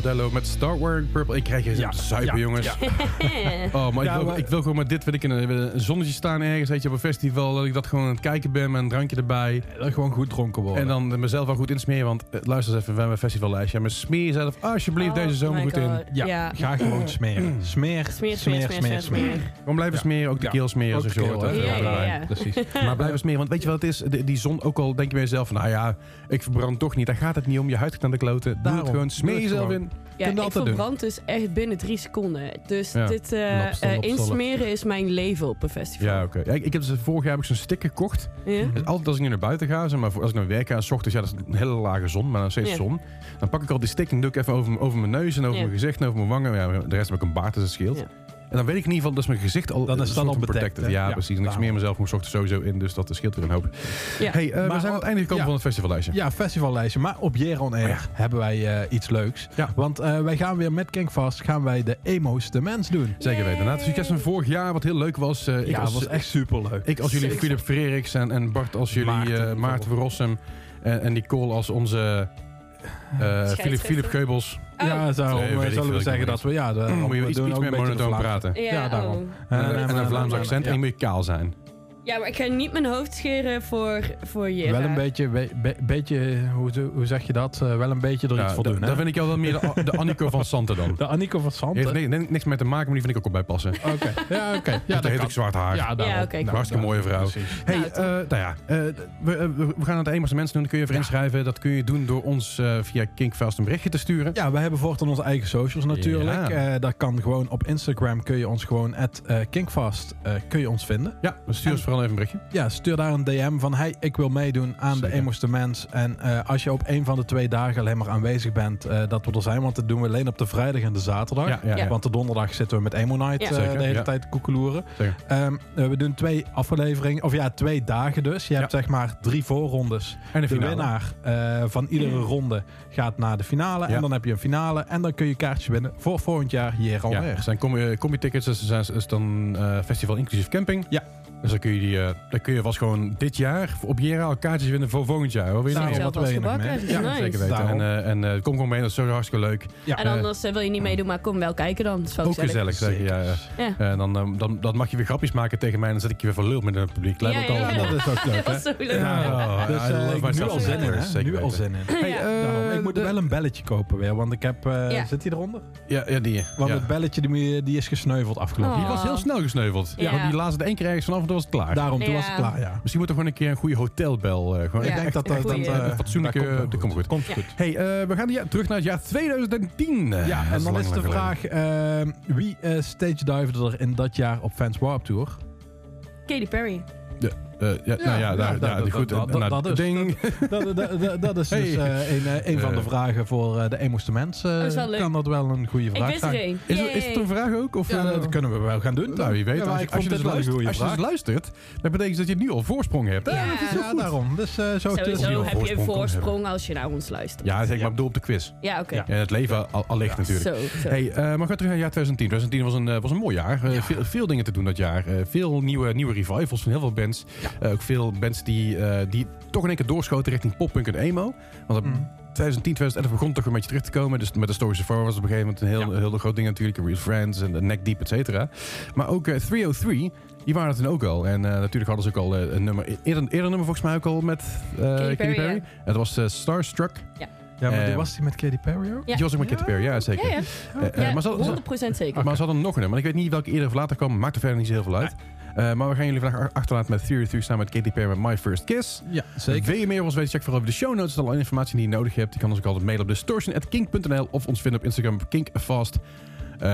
Bordello met Star Wars Purple. Ik krijg hier Ja, ja, zuipen, ja, jongens. Oh, maar, Ja, ik, wil, maar- ik wil gewoon met dit, wil ik in een, een zonnetje staan ergens, weet je, op een festival. Dat ik dat gewoon aan het kijken ben met een drankje erbij. Dat gewoon goed dronken worden. En dan mezelf wel goed insmeren, want eh, luister eens even, we hebben een festivallijstje. Maar smeer jezelf alsjeblieft Oh deze zomer goed in. God. ja, Ja. ga gewoon smeren. Smeer, Smeer, smeer, smeer, smeer, smeer. Gewoon blijven Ja. smeren, ook de Ja. keel smeren, de je hoort. Ja, ja, erbij. ja. Precies. Maar blijven smeren, want weet je wat het is? De- die zon, ook al denk je bij jezelf van, nou ja, ik verbrand toch niet. Daar gaat het niet om, je huid gaat aan de kloten. Doe het gewoon, smeer jezelf in. Ja, ik altijd doen. verbrand dus echt binnen drie seconden. Dus Ja. dit eh, eh, insmeren is mijn leven op een festival. Ja, oké. Ja, ik, heb dus, vorig jaar heb ik zo'n sticker gekocht. Ja? Dus altijd als ik nu naar buiten ga, zeg maar, als ik naar werk ga, s ochtends, ja, dat is een hele lage zon, maar dan steeds zon. Dan pak ik al die stick en doe ik even over, over mijn neus en over mijn gezicht en over mijn wangen. Ja, de rest heb ik een baard, dus dat scheelt. En dan weet ik in ieder geval, dat is mijn gezicht al Dan is dan al protected. Ja, Ja, precies. En ik smeer mezelf 's ochtends sowieso in, dus dat scheelt weer een hoop. Ja. hey, eh, we zijn aan het einde gekomen ja. van het festivallijstje. Ja, festivallijstje. Maar op Jeron Air Oh ja. hebben wij eh, iets leuks. Ja. Want eh, wij gaan weer met Kinkvast gaan wij de Emo's de Mens doen. Zeker weten. Na het succes van vorig jaar, wat heel leuk was. eh, ik ja, als, was echt superleuk. Ik als jullie Zeker. Philip Freriks en, en Bart als jullie Maarten, Maarten, Rossum en, en Nicole als onze eh Philip, Philip Geubels. ja, zo, Nee, zullen veel, we zeggen dat we... Ja, de, moet je we iets, doen iets ook meer een beetje de monotoon praten. Ja, Ja, daarom. oh. En, en een Vlaams accent Ja. en moet je kaal zijn. Ja, maar ik ga niet mijn hoofd scheren voor, voor je. Wel een beetje, be- be- beetje hoe, hoe zeg je dat? Eh, wel een beetje er Ja, iets voor doen, hè? Dan vind ik jou wel meer de, de Annico van Santen dan. De Annico van Santen. heeft ni- ni- niks mee te maken, maar die vind ik ook wel bij passen. Oké, ja, oké. Ja, Ja, dat heeft kan. ook zwart haar. Ja, daarom. Ja, oké, Nou, Hartstikke mooie vrouw. Precies. Hey, Nou, eh, nou ja, eh, we, we gaan het eenmaal mensen doen. Dan kun je even inschrijven. Dat kun je doen door ons eh, via Kinkfast een berichtje te sturen. Ja, we hebben voort aan onze eigen socials natuurlijk. Ja. Eh, dat kan gewoon op Instagram kun je ons gewoon at Kinkfast eh, kun je ons vinden. Ja, dan stuur ons even een berichtje. Ja, stuur daar een DM van hey, ik wil meedoen aan Zeker. de Emos de Mens. En eh, als je op een van de twee dagen alleen maar aanwezig bent, eh, dat we er zijn. Want dat doen we alleen op de vrijdag en de zaterdag. Ja, ja, Ja. Want de donderdag zitten we met Emo Night Ja. eh, de hele ja. tijd koekeloeren. Ehm, eh, we doen twee afleveringen, of ja, twee dagen dus. Je hebt zeg maar drie voorrondes. En de De winnaar eh, van iedere ronde gaat naar de finale. Ja. En dan heb je een finale. En dan kun je kaartjes winnen voor volgend jaar hier al Ja, er zijn combi- combi-tickets, dus er is dan eh, festival inclusief camping. Ja. Dus dan kun je, die, eh, dan kun je vast gewoon dit jaar op Jera al kaartjes winnen voor volgend jaar. Hoor. Weet je Nou, wat gebakken. Ja, Ja, Zeker weten. Daarom. En, eh, en eh, kom gewoon mee, dat is zo hartstikke leuk. Ja. En anders wil je niet meedoen, maar kom wel kijken dan. Dat is Ook gezellig, zeg je. Ja, ja. En dan, dan, dan mag je weer grapjes maken tegen mij en dan zet ik je weer voor lul met het publiek. Ja, ja. Dat is ook leuk, Dat hè? is zo leuk. Ja. Dus love ik nu al zin in, Nu al zin in. Eh, Daarom, ik moet wel een belletje kopen weer, want ik heb... eh. Zit hij eronder? Ja, ja, die. Want het belletje die, die is gesneuveld afgelopen. Die Oh. was heel snel gesneuveld. Ja. Want die laatste één keer ergens vanaf en toen was het klaar. Daarom, toen Ja. was het klaar, ja. Misschien moet er gewoon een keer een goede hotelbel. eh, gewoon Ja, ik denk dat een dat... dat goeie. eh, Een fatsoenlijke- dat komt wel dat komt goed. Komt Ja. goed. Hey, eh, we gaan ja, terug naar het jaar 2010. Eh, Ja, en dan is de vraag... eh, wie eh stage divede er in dat jaar op Fans Warp Tour? Katy Perry. Eh, ja, nou daar, goed. dat- is- ding. dat, dat, dat, dat is Hey. dus eh, een, eh, een van de vragen voor eh, de Emo's de Mens. eh, dat is wel leuk. kan dat wel een goede vraag zijn. Is, het- is het een vraag ook? Of, Ja, eh, dat kunnen we wel gaan doen. nou, wie weet. Als, je, dus luistert, als je dus luistert, dat betekent dat je nu al voorsprong hebt. Ja. dat is heel Ja, goed. daarom. Dus eh, zo Sowieso heb je een voorsprong als je naar ons luistert. Ja, zeg maar bedoel op de quiz. Ja, oké. Het leven al, ligt natuurlijk. Hey, eh, maar gaan terug naar het jaar 2010. 2010 was een, was een mooi jaar. Eh, veel, veel dingen te doen dat jaar. Eh, veel nieuwe, nieuwe revivals van heel veel bands. Eh, ook veel bands die, eh, die toch in één keer doorschoten richting poppunk en emo. Want Mm. 2010, 2011 begon toch een beetje terug te komen. Dus met de Stories of was op een gegeven moment een heel, heel groot ding natuurlijk. Real Friends en Neck Deep, et cetera. Maar ook eh, 303, die waren het toen ook al. En eh, natuurlijk hadden ze ook al eh, een nummer, eerder, eerder nummer volgens mij ook al met eh Katy Perry, ja. Dat was eh, Starstruck. Ja, maar die Eh, was die met Katy Perry ook? Ja. Die was ook met Katy Perry, ja zeker. Ja, ja. Eh, eh, Ja, maar ze hadden- ze- 100% zeker. maar ze hadden nog een nummer. Maar ik weet niet welke eerder of later kwam. Maakt er verder niet zo heel veel uit. Eh, maar we gaan jullie vandaag achterlaten met Theory 3 samen met Katy Perry met My First Kiss. Ja, zeker. Wil je meer van ons weten, check vooral over de show notes. Dat is alle informatie die je nodig hebt. Je kan ons ook altijd mailen op distortion.kink.nl of ons vinden op Instagram op kinkfast. Eh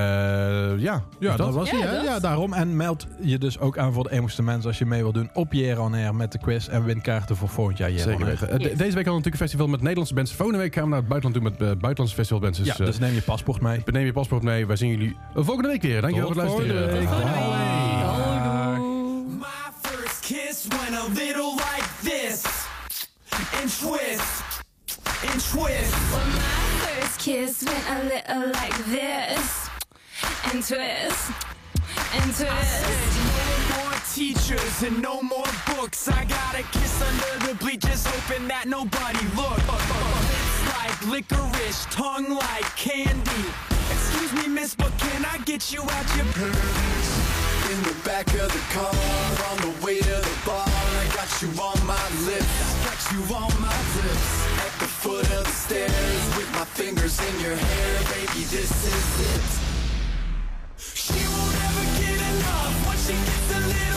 ja, Ja, dat, was Ja, hij, hè? dat. Ja, daarom. En meld je dus ook aan voor de Emo's de Mens als je mee wil doen op Year on Air met de quiz en win kaarten voor volgend jaar Year Zeker weten. Eh, Yes. Deze week hadden we natuurlijk een festival met Nederlandse bands. Volgende week gaan we naar het buitenland doen met eh, buitenlandse festivalbands. Dus, Ja, dus neem je paspoort mee. neem je paspoort mee. Wij zien jullie volgende week weer. Dankjewel Tot voor het luisteren. Kiss went a little like this. And twist. And twist. Well, my first kiss went a little like this, and twist, and twist. No more teachers and no more books. I got a kiss under the bleachers, hoping that nobody looked. It's like like licorice, tongue like candy. Excuse me, miss, but can I get you out your pants? In the back of the car, on the way to the bar, I got you on my lips. I got you on my lips. At the foot of the stairs, with my fingers in your hair, baby, this is it. She won't ever get enough once she gets a little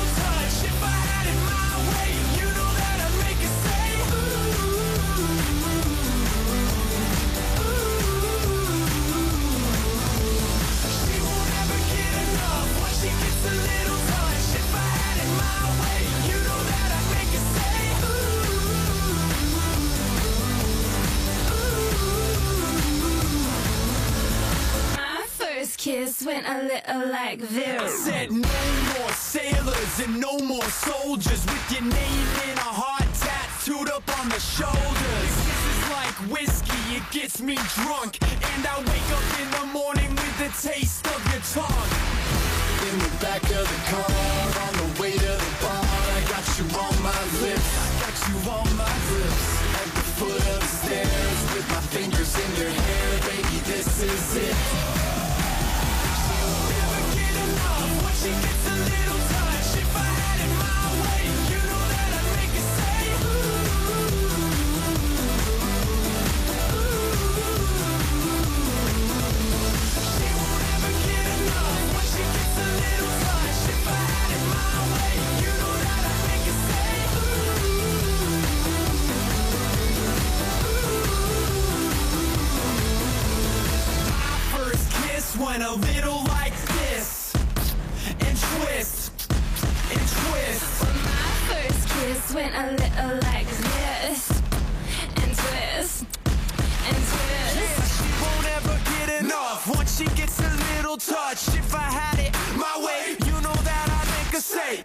kiss went a little like this. said no more sailors and no more soldiers with your name in a heart tattooed up on the shoulders. This is like whiskey, it gets me drunk, and I wake up in the morning with the taste of your tongue. In the back of the car, on the way to the bar, I got you on my lips. I got you on my lips. At the foot of the stairs, with my fingers in your hair, baby, this is it. Never get enough once she gets a little went a little like this, and twist, and twist. My first kiss went a little like this. And twist. And twist. Yeah, She won't ever get enough once she gets a little touch. If I had it my way, you know that I'd make her say.